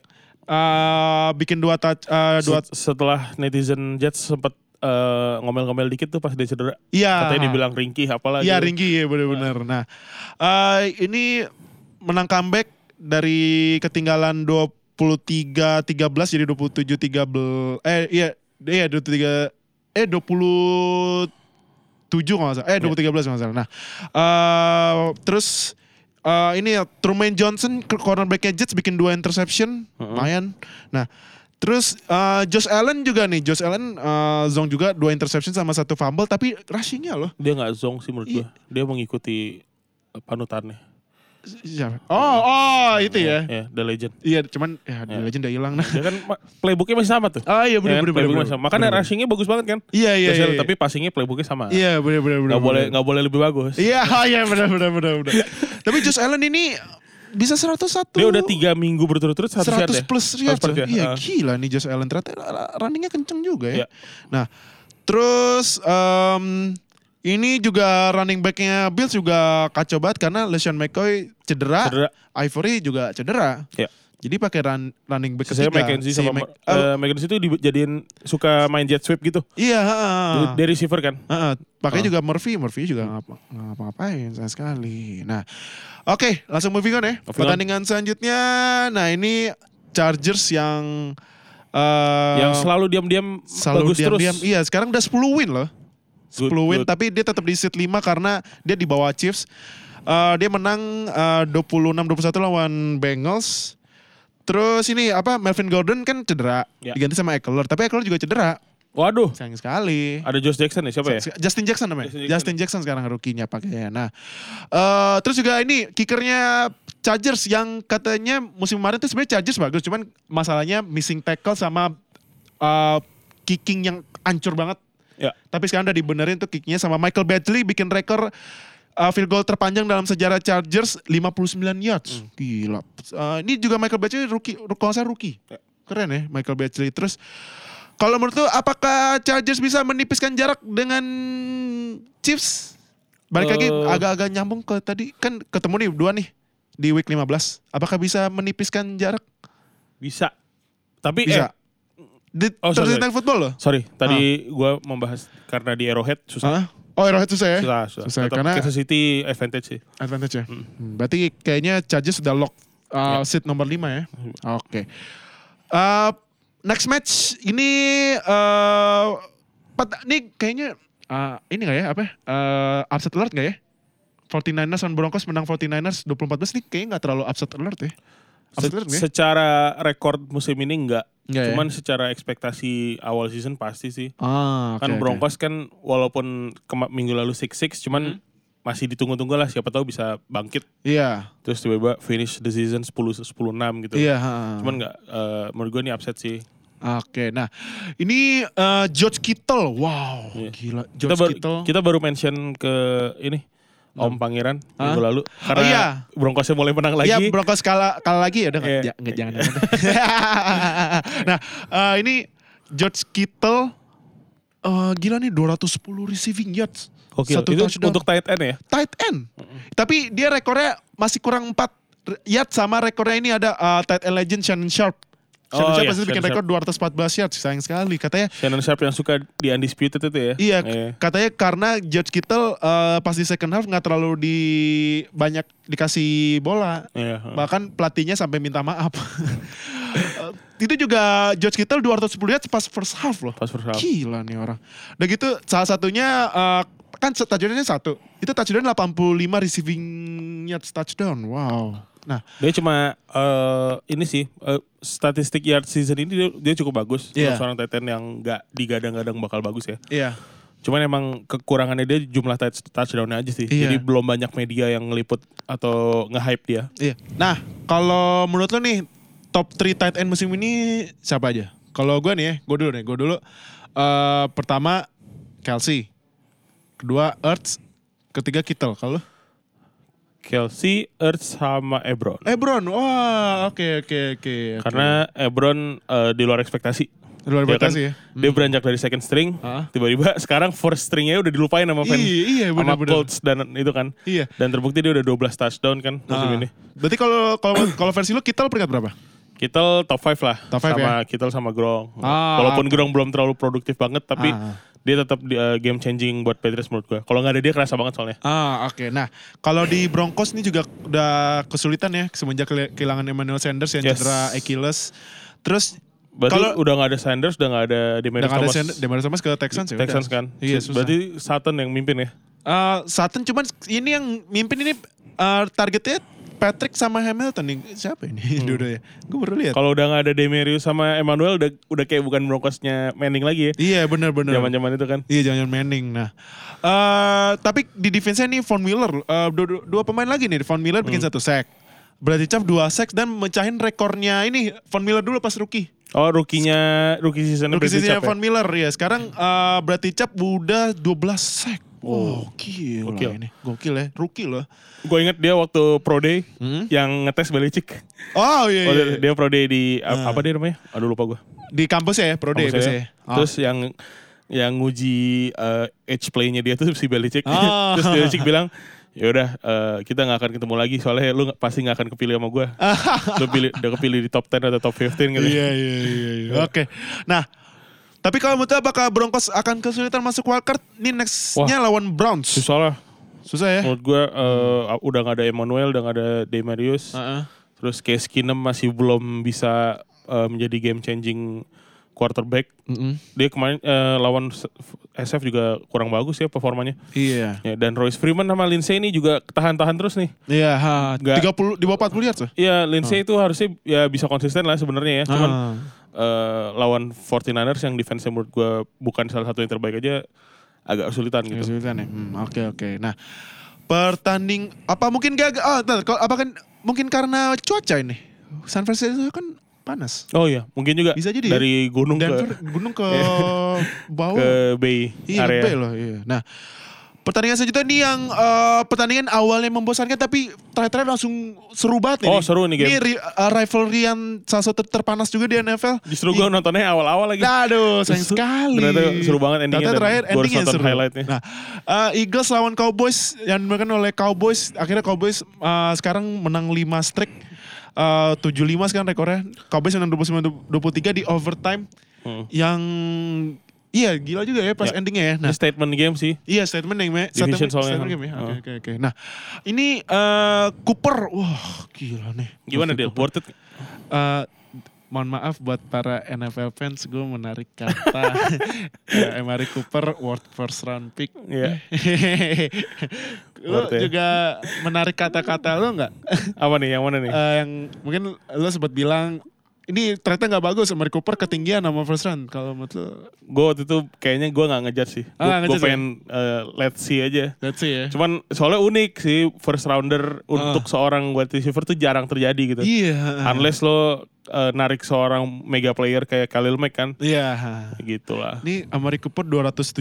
Eh bikin dua touch eh, dua Set- setelah netizen Jets sempat eh, ngomel-ngomel dikit tuh pas dia cedera. iya. Katanya dibilang ringkih apalah. Iya gitu. Ringgi ya benar-benar. Nah, eh, ini menang comeback dari ketinggalan 23 13 jadi 27 13 eh iya iya 23 eh 20 7 kalau nggak salah. Eh 2013 kalau nggak salah. Nah, eh terus eh, ini ya Truman Johnson cornerbacknya Jets bikin dua interception, lumayan. Nah, terus eh, Josh Allen juga nih, Josh Allen eh, zong juga dua interception sama satu fumble, tapi rushingnya loh. Dia nggak zong sih menurut Iya. gua. Dia mengikuti panutannya. Siapa? Oh, oh itu ya. Ya, The Legend. Iya, cuman ya di Ya. legend udah hilang nah. Dia kan playbooknya masih sama tuh. Oh iya Ya benar kan, benar playbooknya benar. sama. Makanya Bener, rushingnya bagus banget kan. Iya iya iya. Allen, Tapi passingnya playbooknya sama. Iya benar benar benar. Nggak boleh nggak boleh lebih bagus. Iya *laughs* iya benar benar benar benar. Tapi Josh Allen ini bisa 101. Dia udah tiga minggu berturut-turut 100 yard 100 ya? plus 100 yards. ya. ya? Iya Ah. gila nih Josh Allen ternyata runningnya kenceng juga ya. Iya. Nah, terus em, ini juga running backnya Bills juga kacau banget karena LeSean McCoy cedera, Cedera. Ivory juga cedera. Ya. Jadi pakai run, running back Saya ketiga. McKenzie si sama Mc- eh, oh, McKenzie itu dijadiin suka main jet sweep gitu. Iya, heeh. Dari receiver kan. Heeh, pakai Oh. juga Murphy, Murphy juga ngapa- ngapa-ngapain sama sekali. Nah, oke, langsung moving on ya. Moving on. Pertandingan selanjutnya, nah ini Chargers yang eh, yang selalu diam-diam selalu bagus terus. diam-diam. Iya, sekarang udah 10 win loh. 10 Good, win, good. tapi dia tetap di seat 5 karena dia di bawah Chiefs. Eh, dia menang eh, 26-21 lawan Bengals. Terus ini apa Melvin Gordon kan cedera, Ya. diganti sama Eckler, tapi Eckler juga cedera. Waduh, Sayang sekali. ada Josh Jackson nih siapa ya? Justin Jackson namanya. Justin Justin Jackson. Jackson, sekarang rookie-nya pakainya. Nah, eh terus juga ini kickernya Chargers yang katanya musim kemarin tuh sebenarnya Chargers bagus, cuman masalahnya missing tackle sama eh, kicking yang ancur banget. Ya. Tapi sekarang udah dibenerin tuh kicknya sama Michael Badgley bikin rekor uh, field goal terpanjang dalam sejarah Chargers 59 yards. Gila. Uh, ini juga Michael Badgley rookie, kalau saya rookie. Keren ya Michael Badgley. Terus kalau menurut lu apakah Chargers bisa menipiskan jarak dengan Chiefs? Balik lagi Eh. agak-agak nyambung ke tadi kan ketemu nih dua nih di week 15. Apakah bisa menipiskan jarak? Bisa. Tapi Bisa. eh Di Oh, Thursday sorry. Night Football loh. sorry, tadi gua membahas karena di Arrowhead susah. Hah? Oh Arrowhead susah ya? Susah, susah. Susah, Tetap karena- Kansas City advantage sih. Advantage ya? Hmm, Berarti kayaknya Chargers sudah lock uh, seat nomor 5 ya? Oke. Uh, next match ini uh, ini kayaknya uh, ini gak ya apa ya? Uh, upset alert gak ya? 49ers dan Broncos menang 49ers 24-12 ini kayaknya gak terlalu upset alert ya? Upset Se- alert nggak ya? secara rekor musim ini enggak. Nggak ya? Cuman secara ekspektasi awal season pasti sih. Ah, oke, kan. Broncos kan walaupun kema- minggu lalu 6-6 cuman Hmm. masih ditunggu-tunggu lah siapa tahu bisa bangkit Iya, terus tiba-tiba finish the season 10 10 6 gitu. iya. ha. Cuman nggak eh, menurut gue ini upset sih. Oke, nah ini uh, George Kittle, wow, Iya. gila. Kita George baru, Kittle. kita baru mention ke ini Om Pangeran Hah? minggu lalu karena iya. Broncosnya mulai menang lagi. Iya Broncos kalah kalah lagi ya udah nggak- Iya. ja- nggak, jangan. *laughs* nah eh, ini George Kittle eh, gila nih 210 receiving yards. Gokil. Satu Itu touchdown. untuk tight end ya? tight end. Tapi dia rekornya masih kurang 4 yards sama rekornya ini ada eh, tight end legend Shannon Sharp. Shannon Oh, Sharp iya, pasti bikin rekor 214 yards. Sayang sekali katanya Shannon Sharp yang suka di undisputed itu ya? Iya, Iya. katanya karena George Kittle eh, pas di second half nggak terlalu di banyak dikasih bola. Iya. Bahkan pelatihnya sampai minta maaf. *laughs* Itu juga George Kittle 210 yards pas first half loh. Pas first half. Gila nih orang. Udah gitu salah satunya eh, kan touchdownnya satu. Itu touchdown 85 receiving yards touchdown. Wow. Nah, Dia cuma eh, ini sih eh, statistik yard season ini dia, dia cukup bagus. Untuk seorang tight end yang nggak digadang-gadang bakal bagus ya. iya. Cuman emang kekurangannya dia jumlah touch, touchdownnya aja sih. Iya. Jadi belum banyak media yang ngeliput atau nge-hype dia. Iya. Nah, kalau menurut lo nih top 3 tight end musim ini siapa aja? Kalau gue nih ya, gue dulu nih, gue dulu. eh pertama Kelsey, kedua Ertz, ketiga Kittle. Kalau? Kelsey, Ertz sama Ebron. Ebron, wah oke oke oke. oke. Karena Ebron eh, di luar ekspektasi. luar Dia biasa kan, ya. Dia beranjak dari second string, Ah. tiba-tiba sekarang first stringnya udah dilupain sama fans, Iya, iya, sama benar-benar. Colts dan itu kan. Iya. Dan terbukti dia udah 12 touchdown kan musim Ah. ini. Berarti kalau kalau kalau versi lo Kittle peringkat berapa? Kittle top 5 lah. Top five sama Kittle sama Gronk. Ah, Walaupun oke. Gronk belum terlalu produktif banget tapi Ah. Dia tetap uh, game changing buat Patriots menurut gua. Kalau nggak ada dia kerasa banget soalnya. Ah oke. Nah kalau di Broncos ini juga udah kesulitan ya semenjak kehilangan Emmanuel Sanders yang Yes. cedera Achilles. Terus Berarti Kalau- udah nggak ada Sanders, udah nggak ada udah Demarius nggak ada Thomas. Sanders, Demarius Thomas ke Texans ya. udah. Texans kan. Iya susah. Berarti Sutton yang mimpin ya. Eh, Sutton cuman ini yang mimpin ini eh, targetnya Patrick sama Hamilton nih. Siapa ini? *laughs* Hmm. Dua-duanya. Gue baru lihat. Kalau udah nggak ada Demarius sama Emmanuel udah udah kayak bukan Broncosnya Manning lagi ya. Iya benar-benar. Zaman-zaman itu kan. Iya jangan Manning. Nah, eh tapi di defense-nya nih Von Miller, eh, dua, dua- pemain lagi nih. Von Miller Hmm. bikin satu sack. Berarti cap dua sack dan mecahin rekornya ini Von Miller dulu pas rookie. Oh, rookie-nya rookie season Rookie seasonnya Von Miller ya. Sekarang eh, berarti cap udah 12 sack. Oh, gokil, Gokil. lah ini. Gokil ya, rookie loh. Gue inget dia waktu Pro Day Hmm? yang ngetes Belichick. Oh iya, Oh, iya. dia, dia Pro Day di a- apa dia namanya? Aduh lupa gue. Di kampus ya, Pro Day Kampus saya. biasanya. Oh. Terus yang yang nguji uh, edge play-nya dia tuh si Belichick. Ah. *laughs* Terus Belichick bilang, ya udah eh, kita nggak akan ketemu lagi soalnya lu pasti nggak akan kepilih sama gue. *laughs* lu pilih udah kepilih di top 10 atau top 15 gitu. Iya, iya, iya. iya. Oke. Nah, tapi kalau menurut apakah Broncos akan kesulitan masuk wildcard? Ini next-nya lawan Browns. Susah lah. Susah ya? Menurut gue eh, udah nggak ada Emmanuel, udah nggak ada Demarius. Heeh. Terus Case Keenum masih belum bisa eh, menjadi game changing quarterback. Mm-mm. Dia kemarin eh, lawan SF juga kurang bagus ya performanya. Iya. Ya, dan Royce Freeman sama Lindsay ini juga tahan-tahan terus nih. Iya, ha, Nggak- 30 di bawah 40 yards tuh. Iya, Lindsay itu harusnya ya bisa konsisten lah sebenarnya ya. Cuman Ah. eh, lawan 49ers yang defense menurut gue bukan salah satu yang terbaik aja agak kesulitan gitu. Kesulitan ya. Hmm, Oke oke. Nah, pertanding apa mungkin gagal? Oh, apa kan mungkin karena cuaca ini. San Francisco kan panas. Oh iya, mungkin juga Bisa jadi ya. dari gunung Denver ke gunung ke *laughs* bawah. ke Bay iya, area. Bay loh, iya. Nah, pertandingan selanjutnya nih yang eh, pertandingan awalnya membosankan tapi terakhir-terakhir langsung seru banget nih. Oh, seru nih game. Ini ri- eh, rivalry yang salah satu terpanas juga di NFL. Justru gue nontonnya awal-awal lagi. Aduh, sayang Terus sekali. ternyata seru banget endingnya Ternyata terakhir endingnya seru. highlightnya. Nah, eh, Eagles lawan Cowboys yang dimenangkan oleh Cowboys. Akhirnya Cowboys eh, sekarang menang 5 streak. Eh, 7-5 sekarang rekornya. Cowboys menang 29-23 di overtime. Hmm. Yang Iya gila juga ya pas Ya. endingnya ya. Nah statement game sih. iya statement game ya. Division Statement, soalnya statement kan. game ya. Oke Oh. oke oke. Nah ini eh, Cooper, wah gila nih. Gimana dia? Worth it? Eh, mohon maaf buat para NFL fans gue menarik kata *laughs* Amari Cooper worth first round pick. Iya. *laughs* lu Worth ya. juga menarik kata-kata lu nggak? *laughs* Apa nih? Yang mana nih? Eh, yang mungkin lu sempat bilang ini ternyata nggak bagus Amari Cooper ketinggian sama first round kalau menurut lu gue waktu itu kayaknya gue nggak ngejar sih. Ah, Gue ya? pengen eh, let's see aja. let's see ya Cuman soalnya unik sih first rounder untuk seorang wide receiver tuh jarang terjadi gitu. Ah. iya Unless lo eh, narik seorang mega player kayak Khalil Mack kan. iya Gitu lah. ini Amari Cooper 217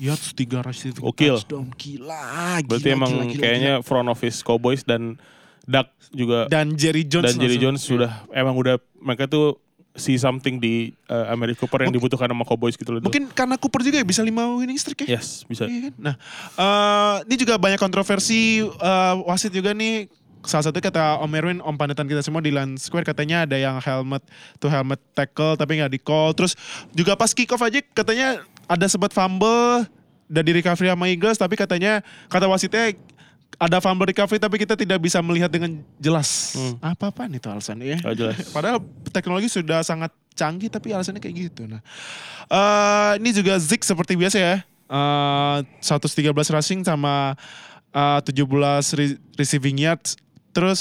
yards 3 receiving Gokil. touchdown gila Berarti gila, emang gila, gila, kayaknya front office Cowboys dan Duck juga gila. dan Jerry Jones dan Jerry langsung. Jones sudah emang udah mereka tuh see something di uh, Amari Cooper yang Mungkin- dibutuhkan sama Cowboys gitu loh. Mungkin karena Cooper juga ya bisa 5 winning streak ya. yes bisa. Iya kan? Nah, eh, ini juga banyak kontroversi eh, wasit juga nih. Salah satu kata Om Erwin, Om panutan kita semua di Land Square katanya ada yang helmet to helmet tackle tapi nggak di call. Terus juga pas kick off aja katanya ada sempat fumble dan di recovery sama Eagles tapi katanya kata wasitnya ada fumble recovery tapi kita tidak bisa melihat dengan jelas. Hmm. Apa-apaan itu alasannya ya? Jelas. *laughs* Padahal teknologi sudah sangat canggih tapi alasannya kayak gitu. Nah, eh, ini juga Zik seperti biasa ya. Eh, 113 rushing sama eh, 17 re- receiving yards. Terus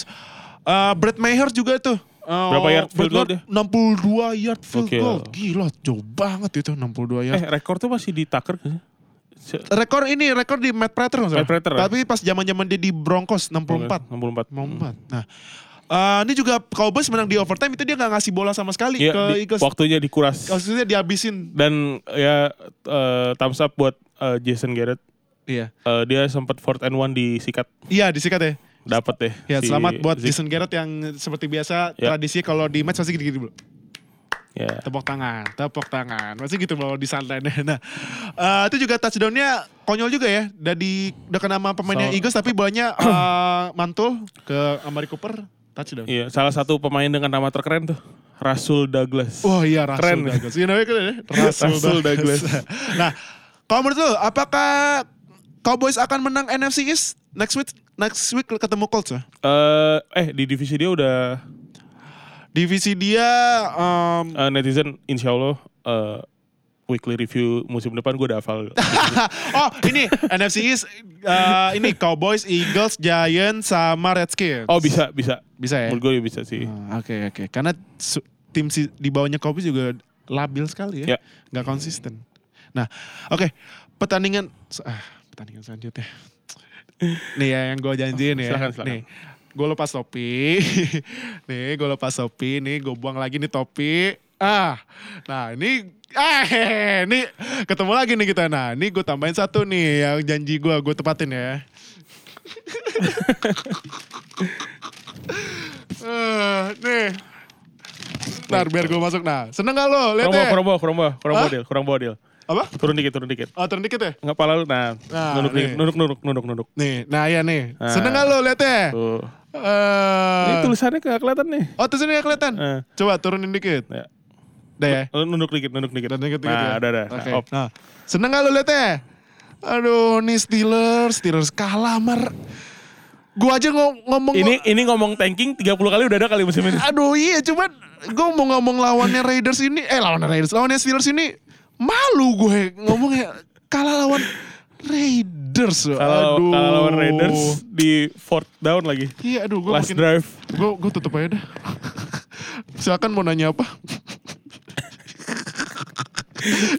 eh, Brett Maher juga tuh. Eh, Berapa yard field goal Maher 62 yard field Gokil. goal. Gila, jauh banget itu 62 yard. Eh rekor tuh masih di Tucker kan? Rekor ini rekor di Matt Prater? Matt Prater, ya? Tapi pas zaman-zaman dia di Broncos 64. 64. Mau empat. Nah, eh, ini juga Cowboys menang di overtime itu dia nggak ngasih bola sama sekali Iya, ke di- Eagles. waktunya dikuras. Maksudnya dihabisin. Dan ya eh, thumbs up buat eh, Jason Garrett. Iya. Eh, dia sempat fourth and one disikat. Iya disikat ya. Dapat deh. Ya si selamat buat Zeke. Jason Garrett yang seperti biasa Ya. tradisi kalau di match pasti gitu-gitu dulu. Ya. Tepuk tangan, tepuk tangan. Masih gitu bawa di santai. Nah, eh, itu juga touchdownnya konyol juga ya. Udah di udah kena sama pemainnya So- Eagles tapi bolanya *clears throat* eh, mantul ke Amari Cooper touchdown. Iya, salah satu pemain dengan nama terkeren tuh. Rasul Douglas. Oh iya Rasul Keren. Douglas. Iya namanya keren ya. *laughs* Rasul, Rasul Douglas. Douglas. nah, kalau menurut lu apakah Cowboys akan menang NFC East next week next week ketemu Colts ya? Eh, eh di divisi dia udah Divisi dia em, eh, netizen insya Allah eh, weekly review musim depan gue udah hafal. *laughs* oh ini NFC East eh, ini Cowboys, Eagles, Giants sama Redskins. oh bisa bisa. bisa ya. Menurut gue bisa sih. Ah, Oke oke karena su- tim si- di bawahnya Cowboys juga labil sekali ya, Ya. nggak konsisten. Nah oke pertandingan ah, pertandingan selanjutnya. *laughs* Nih ya yang gue janjiin ya. Silakan, silakan. Nih gue lepas topi, nih gue lepas topi, nih gue buang lagi nih topi. Ah, nah ini eh *laughs* ini ketemu lagi nih kita. Nah ini gue tambahin satu nih yang janji gue gue tepatin ya. *laughs* Eh, nih. Ntar biar gue masuk. Nah, seneng gak lo? Lihat Kurang ya. kurang bawah, kurang bawah deal, kurang deal. Apa? Turun dikit, turun dikit. Oh, turun dikit ya? Nggak pala lu, nah, Nah, nunduk, nih. nunduk, nunduk, nunduk, nunduk. Nih, nah ya nih. Nah. Seneng gak lo? Lihat ya. Tuh. Eh, Ini tulisannya nggak kelihatan nih. Oh, tulisannya gak kelihatan. Eh. Coba turunin dikit. Ya. Udah ya. Lu Nunduk dikit, nunduk dikit. Udah dikit Nah, ya. udah, udah. Oke. Nah, op. Nah, seneng gak lo lihat ya? Aduh, nih Steelers, Steelers kalah mar. Gua aja ngom- ngomong Ini ini ngomong tanking 30 kali udah ada kali musim ini. Aduh iya cuman gue mau ngomong lawannya Raiders ini eh lawannya Raiders lawannya Steelers ini malu gue ngomongnya kalah lawan Raiders Kalau aduh kalau lawan Raiders di fourth down lagi. iya aduh gue Last makin drive. gue gue tutup aja dah silakan mau nanya apa *laughs*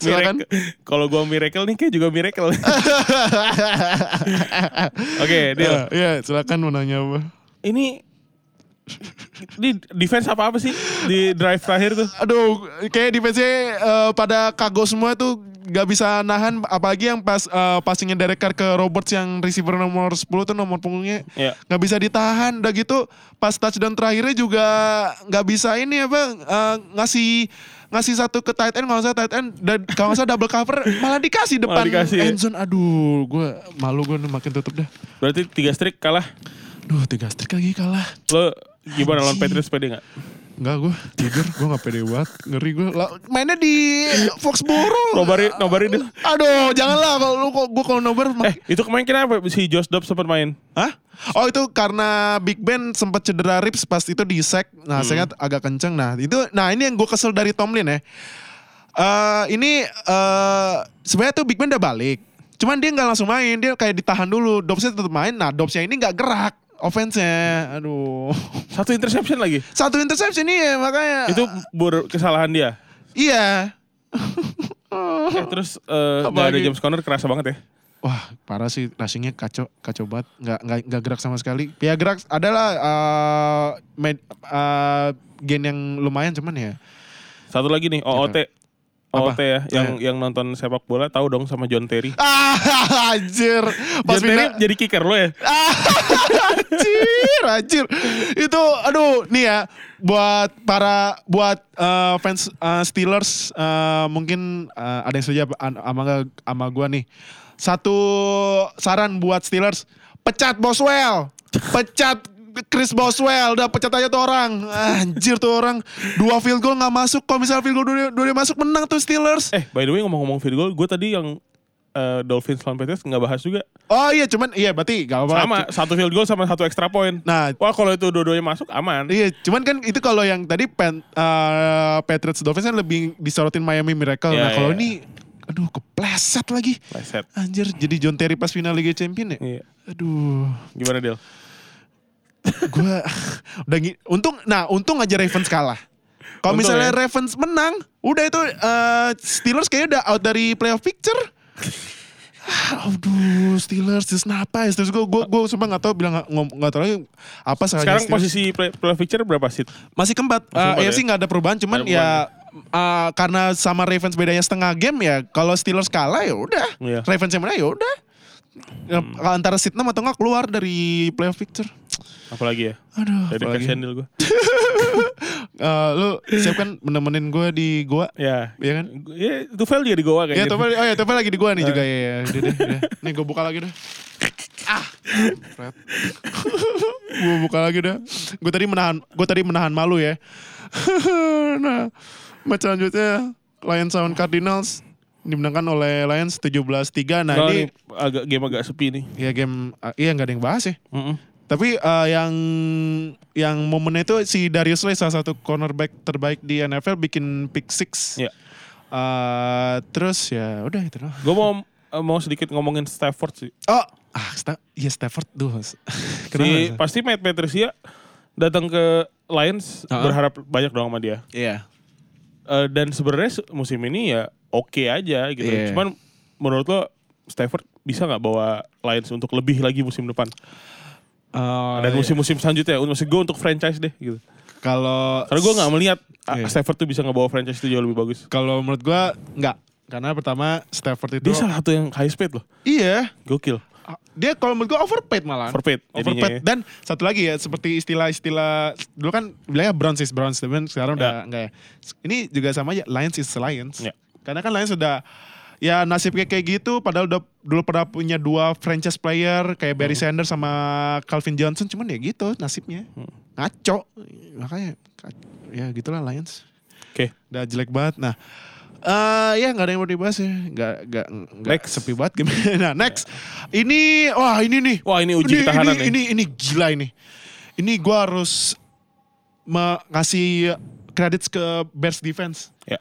silakan Miracle. Kalau gua miracle nih kayak juga miracle. *laughs* Oke, deal. Iya, iya silakan mau nanya apa Ini di defense apa apa sih di drive terakhir tuh? Aduh, kayak defense-nya eh, pada kagok semua tuh gak bisa nahan apalagi yang pas eh, passingnya Derek Carr ke Roberts yang receiver nomor 10 tuh nomor punggungnya Ya. nggak bisa ditahan udah gitu pas touchdown terakhirnya juga nggak bisa ini apa eh, ngasih ngasih satu ke tight end kalau nggak salah tight end dan kalau nggak salah double cover malah dikasih depan dikasih, ya. end zone aduh gue malu gue makin tutup dah Berarti tiga streak kalah. Duh tiga streak lagi kalah Lo gimana lawan. Patriots pede nggak? Enggak gue tidur, gue gak pede banget, ngeri gue. Mainnya di Foxborough. Nobari, nobari deh. Aduh, janganlah kalau lu kok gue kalau nobar Eh, itu kemarin kenapa si Josh Dobbs sempat main? Hah? Oh itu karena Big Ben sempat cedera ribs pas itu di sack. Nah, saya agak kenceng. Nah, itu nah ini yang gue kesel dari Tomlin ya. Eh ini eh sebenarnya tuh Big Ben udah balik. Cuman dia nggak langsung main, dia kayak ditahan dulu. Dobbsnya tetap main. Nah, Dobbsnya ini nggak gerak offense-nya. Aduh. *laughs* Satu interception lagi. Satu interception nih makanya. Itu bur kesalahan dia. Iya. Eh, terus eh, Apa nggak ada? James Conner kerasa banget ya. Wah parah sih rushingnya kacau kacau banget nggak nggak nggak gerak sama sekali. Ya gerak adalah eh med, eh, gen yang lumayan cuman ya. Satu lagi nih OOT. Apa? OOT ya, yang yang nonton sepak bola tahu dong sama John Terry. Ah *laughs* anjir. Pas John Terry jadi kicker lo ya? Ah, *laughs* anjir, anjir. Itu aduh nih ya buat para buat eh, fans eh, Steelers eh, mungkin eh, ada yang setuju apa- sama sama gua nih. Satu saran buat Steelers, pecat Boswell. Pecat Chris Boswell, udah pecat aja tuh orang. Anjir tuh orang dua field goal nggak masuk. Kalau misalnya field goal dua, dua masuk menang tuh Steelers. Eh, by the way ngomong-ngomong field goal, gue tadi yang eh, Dolphins lawan Patriots nggak bahas juga. Oh iya cuman iya berarti gak apa Sama, satu field goal sama satu extra point. Nah, Wah kalau itu dua-duanya masuk aman. Iya, cuman kan itu kalau yang tadi pen, eh, Patriots Dolphins kan lebih disorotin Miami Miracle. Iya, nah kalau iya. ini, aduh kepleset lagi. Leset. Anjir, jadi John Terry pas final Liga Champion ya. Iya. Aduh, Gimana Del? Gua *laughs* udah untung, nah untung aja Ravens kalah. Kalau misalnya ya. Ravens menang, udah itu eh, Steelers kayaknya udah out dari playoff picture. Ah, Aduh, Steelers just napa ya? Terus gue gue gue sumpah nggak tahu bilang nggak tahu lagi apa Sekarang Steelers. posisi play, playoff picture berapa seat? Masih keempat. Masih Uh, ya? nggak ada perubahan, cuman ada ya uh, karena sama Ravens bedanya setengah game ya. Kalau Steelers kalah ya udah. Iya. Ravens yang menang ya udah. Ya, Antara seat 6 atau nggak keluar dari playoff picture. Apalagi ya? Aduh, Dari apalagi. kasihan Del gue. *laughs* Uh, lu siap kan menemenin gue di gua? Ya. Iya kan? Ya, Tufel juga di Goa Ya, kayaknya. Topel, oh ya, Topel lagi di gua nih juga ya. ya. Udah deh, udah. Nih gue buka lagi dah. Ah, *laughs* gue buka lagi dah. Gue tadi menahan, gue tadi menahan malu ya. *laughs* nah, match selanjutnya Lions lawan Cardinals dimenangkan oleh Lions 17-3. Nah Nah, ini, ini agak game agak sepi nih. ya game, uh, iya nggak ada yang bahas ya. Mm-mm. Tapi uh, yang yang momennya itu si Darius Slay salah satu cornerback terbaik di NFL bikin pick six. Iya. Uh, terus ya udah itu doang. Gue mau eh, mau sedikit ngomongin Stafford sih. Oh, ah, Sta iya Stafford. Kenapa? Si, pasti Matt Patricia datang ke Lions Uh-uh. berharap banyak dong sama dia. Iya. Eh, dan sebenarnya se- musim ini ya oke aja gitu. Iya. Cuman menurut lo Stafford bisa nggak bawa Lions untuk lebih lagi musim depan? Oh, Dan iya. musim-musim selanjutnya, maksud gue untuk franchise deh gitu. kalau Karena gue nggak melihat Iya. Stafford tuh bisa ngebawa franchise itu jauh lebih bagus. kalau menurut gua enggak. Karena pertama Stafford itu Dia salah satu yang high speed loh, iya, gokil. dia kalau menurut gua overpaid malah. Overpaid Overpaid. ya. Dan satu lagi ya, seperti istilah-istilah dulu kan bilangnya Browns is Browns, tapi sekarang udah enggak ya. Ini juga sama aja, Lions is Lions. Ya. Karena kan Lions sudah ya nasib kayak gitu, padahal udah dulu pernah punya dua franchise player kayak Barry Hmm. Sanders sama Calvin Johnson, cuman ya gitu nasibnya. Hmm. Ngaco. Makanya ka- ya gitulah Lions. Oke, Udah jelek banget. Nah, eh ya nggak ada yang mau dibahas ya. Nggak nggak nggak sepi banget game. *laughs* Nah, next. Ini wah ini nih. Wah, ini uji ketahanan ini, nih. ini ini gila ini. Ini gua harus ngasih credits ke Bears defense. ya.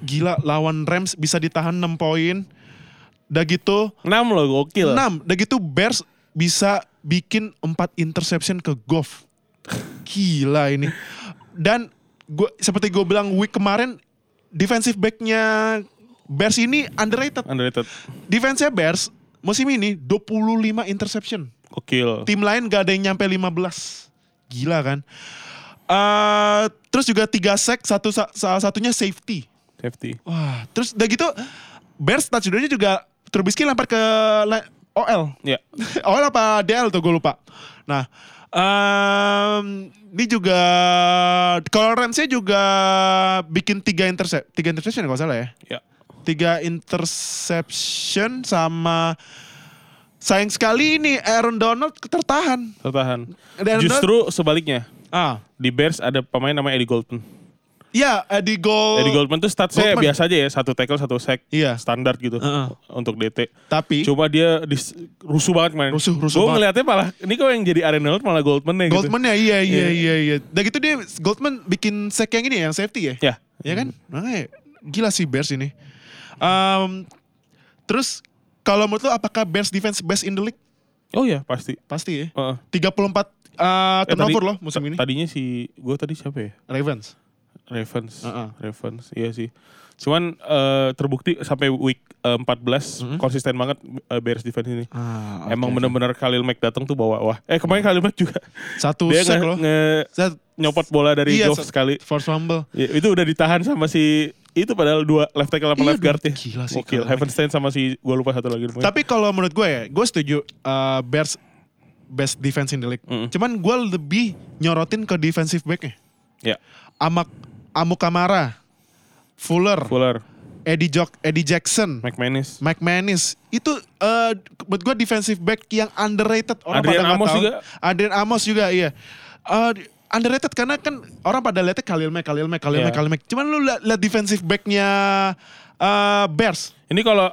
Gila lawan Rams bisa ditahan 6 poin. Udah gitu 6 loh gokil. 6. Udah gitu Bears bisa bikin 4 interception ke Goff. Gila ini. Dan gua seperti gue bilang week kemarin defensive backnya Bears ini underrated. Underrated. Defense-nya Bears musim ini 25 interception. Gokil. Tim lain gak ada yang nyampe 15. Gila kan. Eh terus juga 3 sack, satu salah satunya safety. Safety. Wah, terus udah gitu Bears touchdown-nya juga Trubisky lempar ke OL. Ya. *laughs* OL apa DL tuh gue lupa. Nah, em, ini juga kalau Ramsey juga bikin tiga intercept, tiga interception kalau salah ya. Ya. Tiga interception sama sayang sekali ini Aaron Donald tertahan. Tertahan. Dan Justru sebaliknya. Ah. Di Bears ada pemain namanya Eddie Goldman. Iya, Eddie Gold. Eddie Goldman tuh statsnya Goldman. biasa aja ya, satu tackle, satu sack. Iya. Standar gitu Heeh. untuk DT. Tapi Cuma dia dis- rusuh banget kemarin. Rusuh, rusuh Gue banget. ngeliatnya malah, ini kok yang jadi Arnold malah Goldman ya gitu. Goldman ya iya iya Iya. iya iya. Dan gitu dia Goldman bikin sack yang ini ya, yang safety ya. Ya. Ya kan? Makanya gila sih Bears ini. Um, terus kalau menurut lo apakah Bears defense best in the league? Oh ya pasti. Pasti ya. Heeh. 34 uh, Eh, turnover tadi- loh musim ini. Tadinya si, gue tadi siapa ya? Ravens. Ravens. Heeh. Ravens, iya sih. Cuman eh, terbukti sampai week eh, 14 Mhm. konsisten banget eh, Bears defense ini. Ah, Emang oke, bener-bener Khalil Mack datang tuh bawa wah. Eh kemarin Khalil Mack juga. *laughs* Satu dia sack loh. nge- Set- nyopot bola dari Iya, Goff se- sekali. Force fumble. Ya, itu udah ditahan sama si itu padahal dua left tackle sama Iya, left guard ya. gila sih Gokil. Havenstein sama si gue lupa satu lagi. Tapi kalau menurut gue ya, gue setuju uh, Bears best defense in the league. Mm. Cuman gue lebih nyorotin ke defensive back-nya. ya, Amak Amu Kamara, Fuller, Fuller, Eddie, Jock, Eddie Jackson, McManus. McManus. Itu uh, menurut gue defensive back yang underrated. Orang Adrian pada Amos tahu. juga. Adrian Amos juga, iya. Uh, underrated karena kan orang pada lihatnya Khalil Mack, Khalil Mack, Khalil Iya. Mack, Khalil Mack. Cuman lu lihat, defensive back-nya uh, Bears. Ini kalau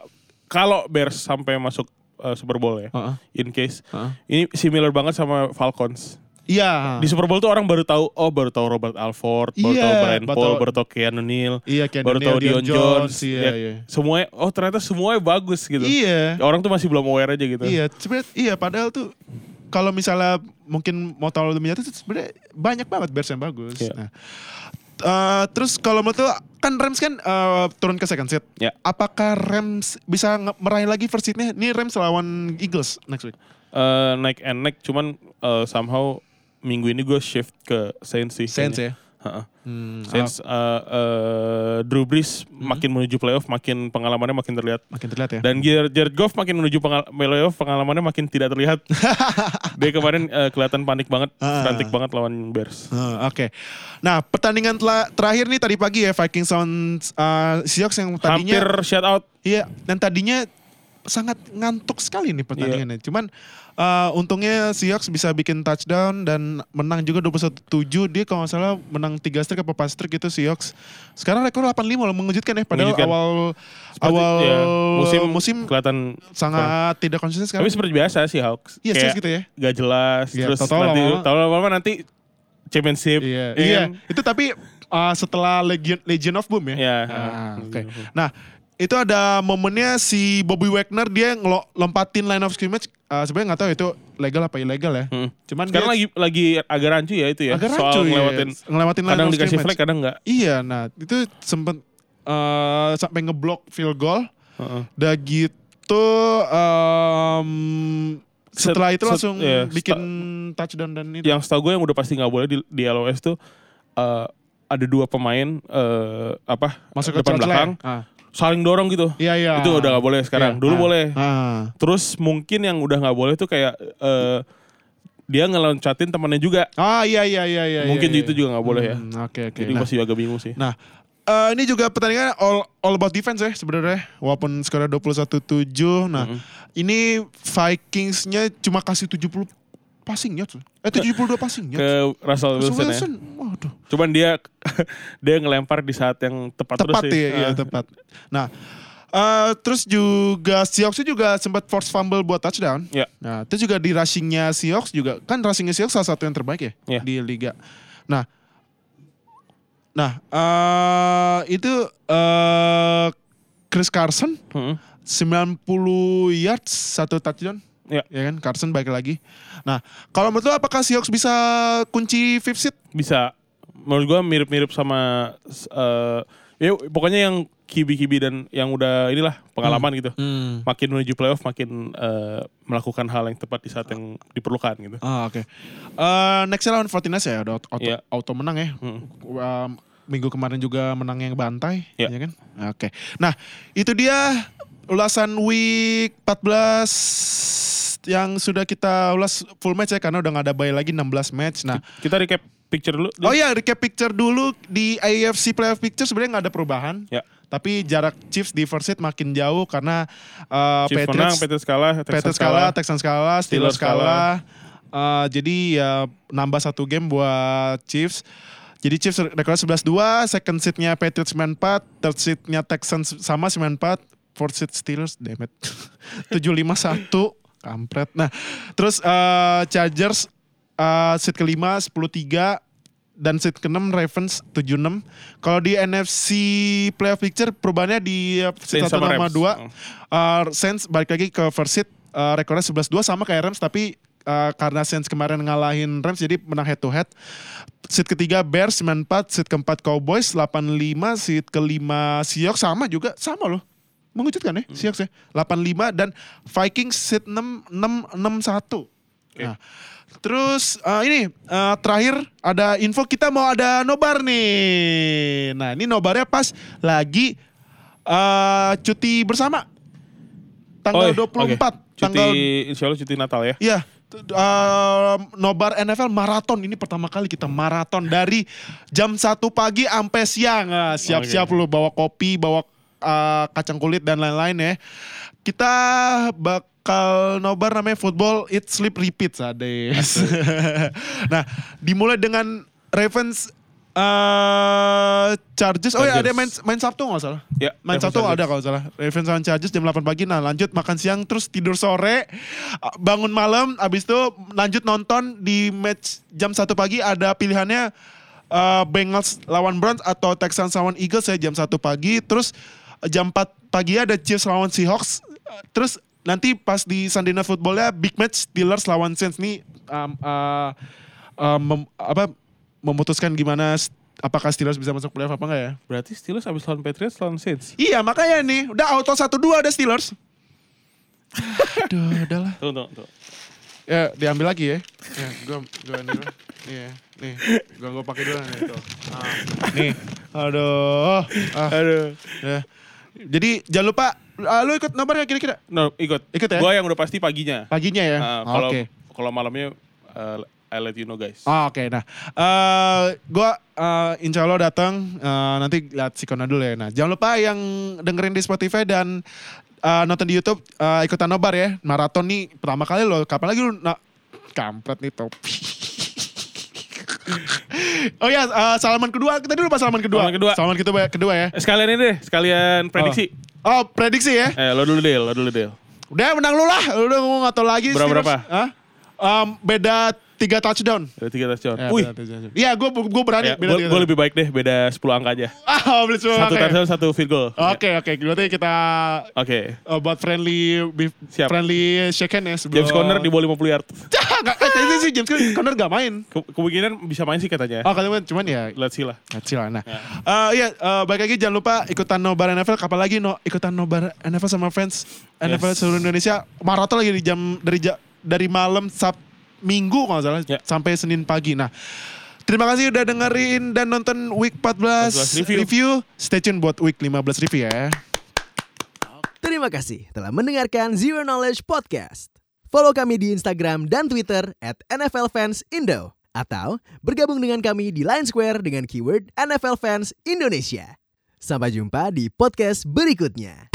kalau Bears sampai masuk eh, Super Bowl ya, Heeh. in case, Heeh. ini similar banget sama Falcons. Iya. Di Super Bowl tuh orang baru tahu, oh baru tahu Robert Alford, baru Iya, tahu Brian baru Paul, baru tahu Keanu Neal, Iya, Keanu baru Neal, tahu Dion Dion Jones, Jones, iya, ya, iya. semuanya, oh ternyata semuanya bagus gitu. Iya. Orang tuh masih belum aware aja gitu. Iya, sebenarnya iya padahal tuh kalau misalnya mungkin mau tahu lebih tuh sebenarnya banyak banget Bears yang bagus. Iya. Nah, eh, terus kalau menurut lu, kan Rams kan eh, turun ke second seat. Ya. Apakah Rams bisa meraih lagi first seatnya? Ini Rams lawan Eagles next week. Eh, naik and naik, cuman eh, somehow minggu ini gue shift ke Saints sih. Saints kayaknya. ya. Heeh. Hmm, Saints, eh, eh, Drew Brees makin menuju playoff, makin pengalamannya makin terlihat. makin terlihat ya. Dan Jared, Jared Goff makin menuju pengal- playoff, pengalamannya makin tidak terlihat. *laughs* Dia kemarin eh, kelihatan panik banget, frantic banget lawan Bears. Ah, Oke. Nah, pertandingan terakhir nih tadi pagi ya Vikings lawan uh, Seahawks yang tadinya Hampir shut out. Iya, dan tadinya sangat ngantuk sekali nih pertandingannya. Cuman uh, untungnya Seahawks bisa bikin touchdown dan menang juga 21-7. Dia kalau nggak salah menang 3 streak apa 4 streak gitu Seahawks. Sekarang rekor 85 loh mengejutkan ya padahal Mengejutkan. awal Seperti, awal ya, musim, musim kelihatan sangat tidak konsisten sekarang. Tapi seperti biasa sih Hawks. Iya, Seahawks gitu ya. Gak jelas. Iya, terus tahu-tahu nanti, tahu lama-lama nanti championship. Iya, ya iya. kan? Itu tapi uh, setelah Legion, Legion of Boom ya. Iya. Ah, Oke. Nah, itu ada momennya si Bobby Wagner dia ngelo- lompatin line of scrimmage. Uh, Sebenarnya nggak tahu itu legal apa ilegal ya. Hmm. Cuman Sekarang dia lagi lagi agak rancu ya itu ya. agak Soal rancu ya. ngelewatin. ngelewatin line Kadang of dikasih scrimmage. flag, kadang enggak. Iya, nah itu sempet uh, sampai ngeblok field goal. Heeh. Udah gitu um, setelah itu Set- langsung iya, bikin touchdown dan itu. Yang setahu gue yang udah pasti nggak boleh di, di LOS tuh eh, ada dua pemain eh, apa Masuk ke depan belakang ya? Ah. Saling dorong gitu. Iya, iya. Itu udah nggak boleh sekarang. Iya. Dulu Ah. boleh. Ah. Terus mungkin yang udah nggak boleh tuh kayak eh, dia ngeloncatin temannya juga. Ah iya iya iya iya. Mungkin iya, itu iya. juga nggak boleh ya. Hmm, Oke oke. Jadi Nah, masih agak bingung sih. Nah, eh, ini juga pertandingan all, all about defense ya sebenarnya. Walaupun skornya 21-7. Nah, Mhm. ini Vikingsnya cuma kasih 70 passing yards. Eh 72 passing yards. Ke Russell Russell Wilson, ya. Wilson, waduh. Cuman dia *laughs* dia ngelempar di saat yang tepat, Tepat terus sih. ya, iya Ah. tepat. Nah, eh, terus juga Seahawks juga sempat force fumble buat touchdown. Ya. Nah, itu juga di rushingnya Seahawks juga kan rushingnya Seahawks salah satu yang terbaik ya Ya. di liga. Nah, nah eh, itu eh, Chris Carson Mm-mm. 90 yards satu touchdown. Ya. Ya kan Carson baik lagi. Nah, kalau menurut lo apakah Seahawks bisa kunci fifth seed? Bisa. Menurut gua mirip-mirip sama eh ya pokoknya yang kibi-kibi dan yang udah inilah pengalaman gitu. Makin menuju playoff makin eh, melakukan hal yang tepat di saat yang diperlukan gitu. Ah oke. Eh nextnya lawan 49ers ya udah auto, Iya. auto menang ya. Mm. Um, minggu kemarin juga menang yang bantai, Iya. ya kan? Oke. Nah itu dia ulasan week 14 yang sudah kita ulas full match ya karena udah nggak ada bye lagi 16 match. Nah, Kita recap picture dulu. oh iya recap picture dulu di AFC playoff picture sebenarnya nggak ada perubahan. Ya. Tapi jarak Chiefs di first seed makin jauh karena uh, Chiefs menang, Patriots Patriots kalah, Texans Patriots kalah, Texans kalah, Steelers kalah. Uh, jadi ya nambah satu game buat Chiefs. Jadi Chiefs rekornya 11-2, second seatnya Patriots 94, third seatnya Texans sama 94, seat Steelers, damn it. *laughs* 7-5-1, kampret. Nah, terus uh, Chargers uh, seat kelima 10-3, dan seat ke-6 Ravens 7-6. Kalau di NFC playoff picture perubahannya di seat 1 sama sama Rams. 2 Oh. uh, Saints balik lagi ke first seat uh, rekornya 11-2 sama kayak Rams tapi uh, karena Saints kemarin ngalahin Rams jadi menang head to head. Seat ketiga Bears 94, seat keempat Cowboys 85, seat kelima Seahawks sama juga, sama loh. Mengejutkan ya, Seahawks ya. 85 dan Vikings seat 6 6 61. Nah, terus uh, ini uh, terakhir ada info kita mau ada nobar nih. Nah, ini nobarnya pas lagi uh, cuti bersama. Tanggal Oh, iya. 24, Oke. Cuti, tanggal insya Allah cuti Natal ya. Iya. uh, nobar NFL maraton ini pertama kali kita maraton dari jam 1 pagi sampai siang. Ah, Siap-siap lu bawa kopi, bawa uh, kacang kulit dan lain-lain ya. Kita bakal nobar namanya football eat sleep repeat Sades. *laughs* nah, dimulai dengan Ravens uh, Chargers. Oh ya ada main main Sabtu nggak salah. Ya, Main Sabtu Chargers. ada kalau salah. Ravens lawan Chargers jam 8 pagi. Nah lanjut makan siang terus tidur sore. Bangun malam. Abis itu lanjut nonton di match jam 1 pagi ada pilihannya uh, Bengals lawan Browns atau Texans lawan Eagles ya jam 1 pagi. Terus jam 4 pagi ada Chiefs lawan Seahawks. Terus nanti pas di Sunday Night Footballnya big match Steelers lawan Saints nih um, uh, um, mem- apa memutuskan gimana apakah Steelers bisa masuk playoff apa enggak ya? Berarti Steelers habis lawan Patriots lawan Saints. Iya makanya nih udah auto 1-2 ada Steelers. Aduh udahlah. Tunggu, tunggu, tunggu. Ya diambil lagi ya. Ya gua gua nih. Nih ya, nih. Gua gua pakai dulu nih tuh. Ah, nih. Aduh. Ah, Aduh. ya. Jadi jangan lupa ah, lu ikut nobar ya kira-kira No, ikut. Ikut ya? Gua yang udah pasti paginya. paginya ya. Ah, kalau Oke. kalau malamnya uh, I let you know guys. Ah, Oke, nah, eh gue insya Allah datang eh, nanti lihat si Kona dulu ya. Nah, jangan lupa yang dengerin di Spotify dan eh, nonton di YouTube eh, ikutan nobar ya. Maraton nih pertama kali loh. Kapan lagi lu? Nah, kampret nih topi. *laughs* oh ya, eh, salaman kedua. Kita dulu pas salaman kedua. Salaman kedua. Salaman kedua, kedua ya. Eh, Sekalian ini deh, sekalian prediksi. Oh, prediksi ya. Eh, lo dulu deh, lo dulu deh. Udah menang lu lah. Udah ngomong atau lagi. Berapa- Steelers. berapa? Hah? Em, beda tiga touchdown. Ada tiga touchdown. Ya, Wih, beda. Iya, gue gue berani. ya, beda gue lebih baik deh, beda 10 angka aja. *laughs* Ah, beli semua. Satu oke. touchdown, satu field goal. Oke, oke. Berarti kita Oke. uh, buat friendly Siap. friendly shake hand ya sebelum James Conner di bawah 50 yard. *laughs* Enggak, kayaknya sih James Conner gak main. Ke- kemungkinan bisa main sih katanya. Oh, kalian cuman ya Let's see lah. kecil lah. Nah, Ya. Eh, iya, eh, balik lagi jangan lupa ikutan nobar NFL. Kapan lagi no ikutan nobar NFL sama fans NFL Yes. seluruh Indonesia. Maraton lagi di jam dari ja- dari malam Sab Minggu kalau nggak salah Ya. sampai Senin pagi. Nah, terima kasih udah dengerin dan nonton Week 14, 14 review. review. Stay tune buat Week 15 review ya. Terima kasih telah mendengarkan Zero Knowledge Podcast. Follow kami di Instagram dan Twitter at NFL Fans Indo. Atau bergabung dengan kami di Line Square dengan keyword NFL Fans Indonesia. Sampai jumpa di podcast berikutnya.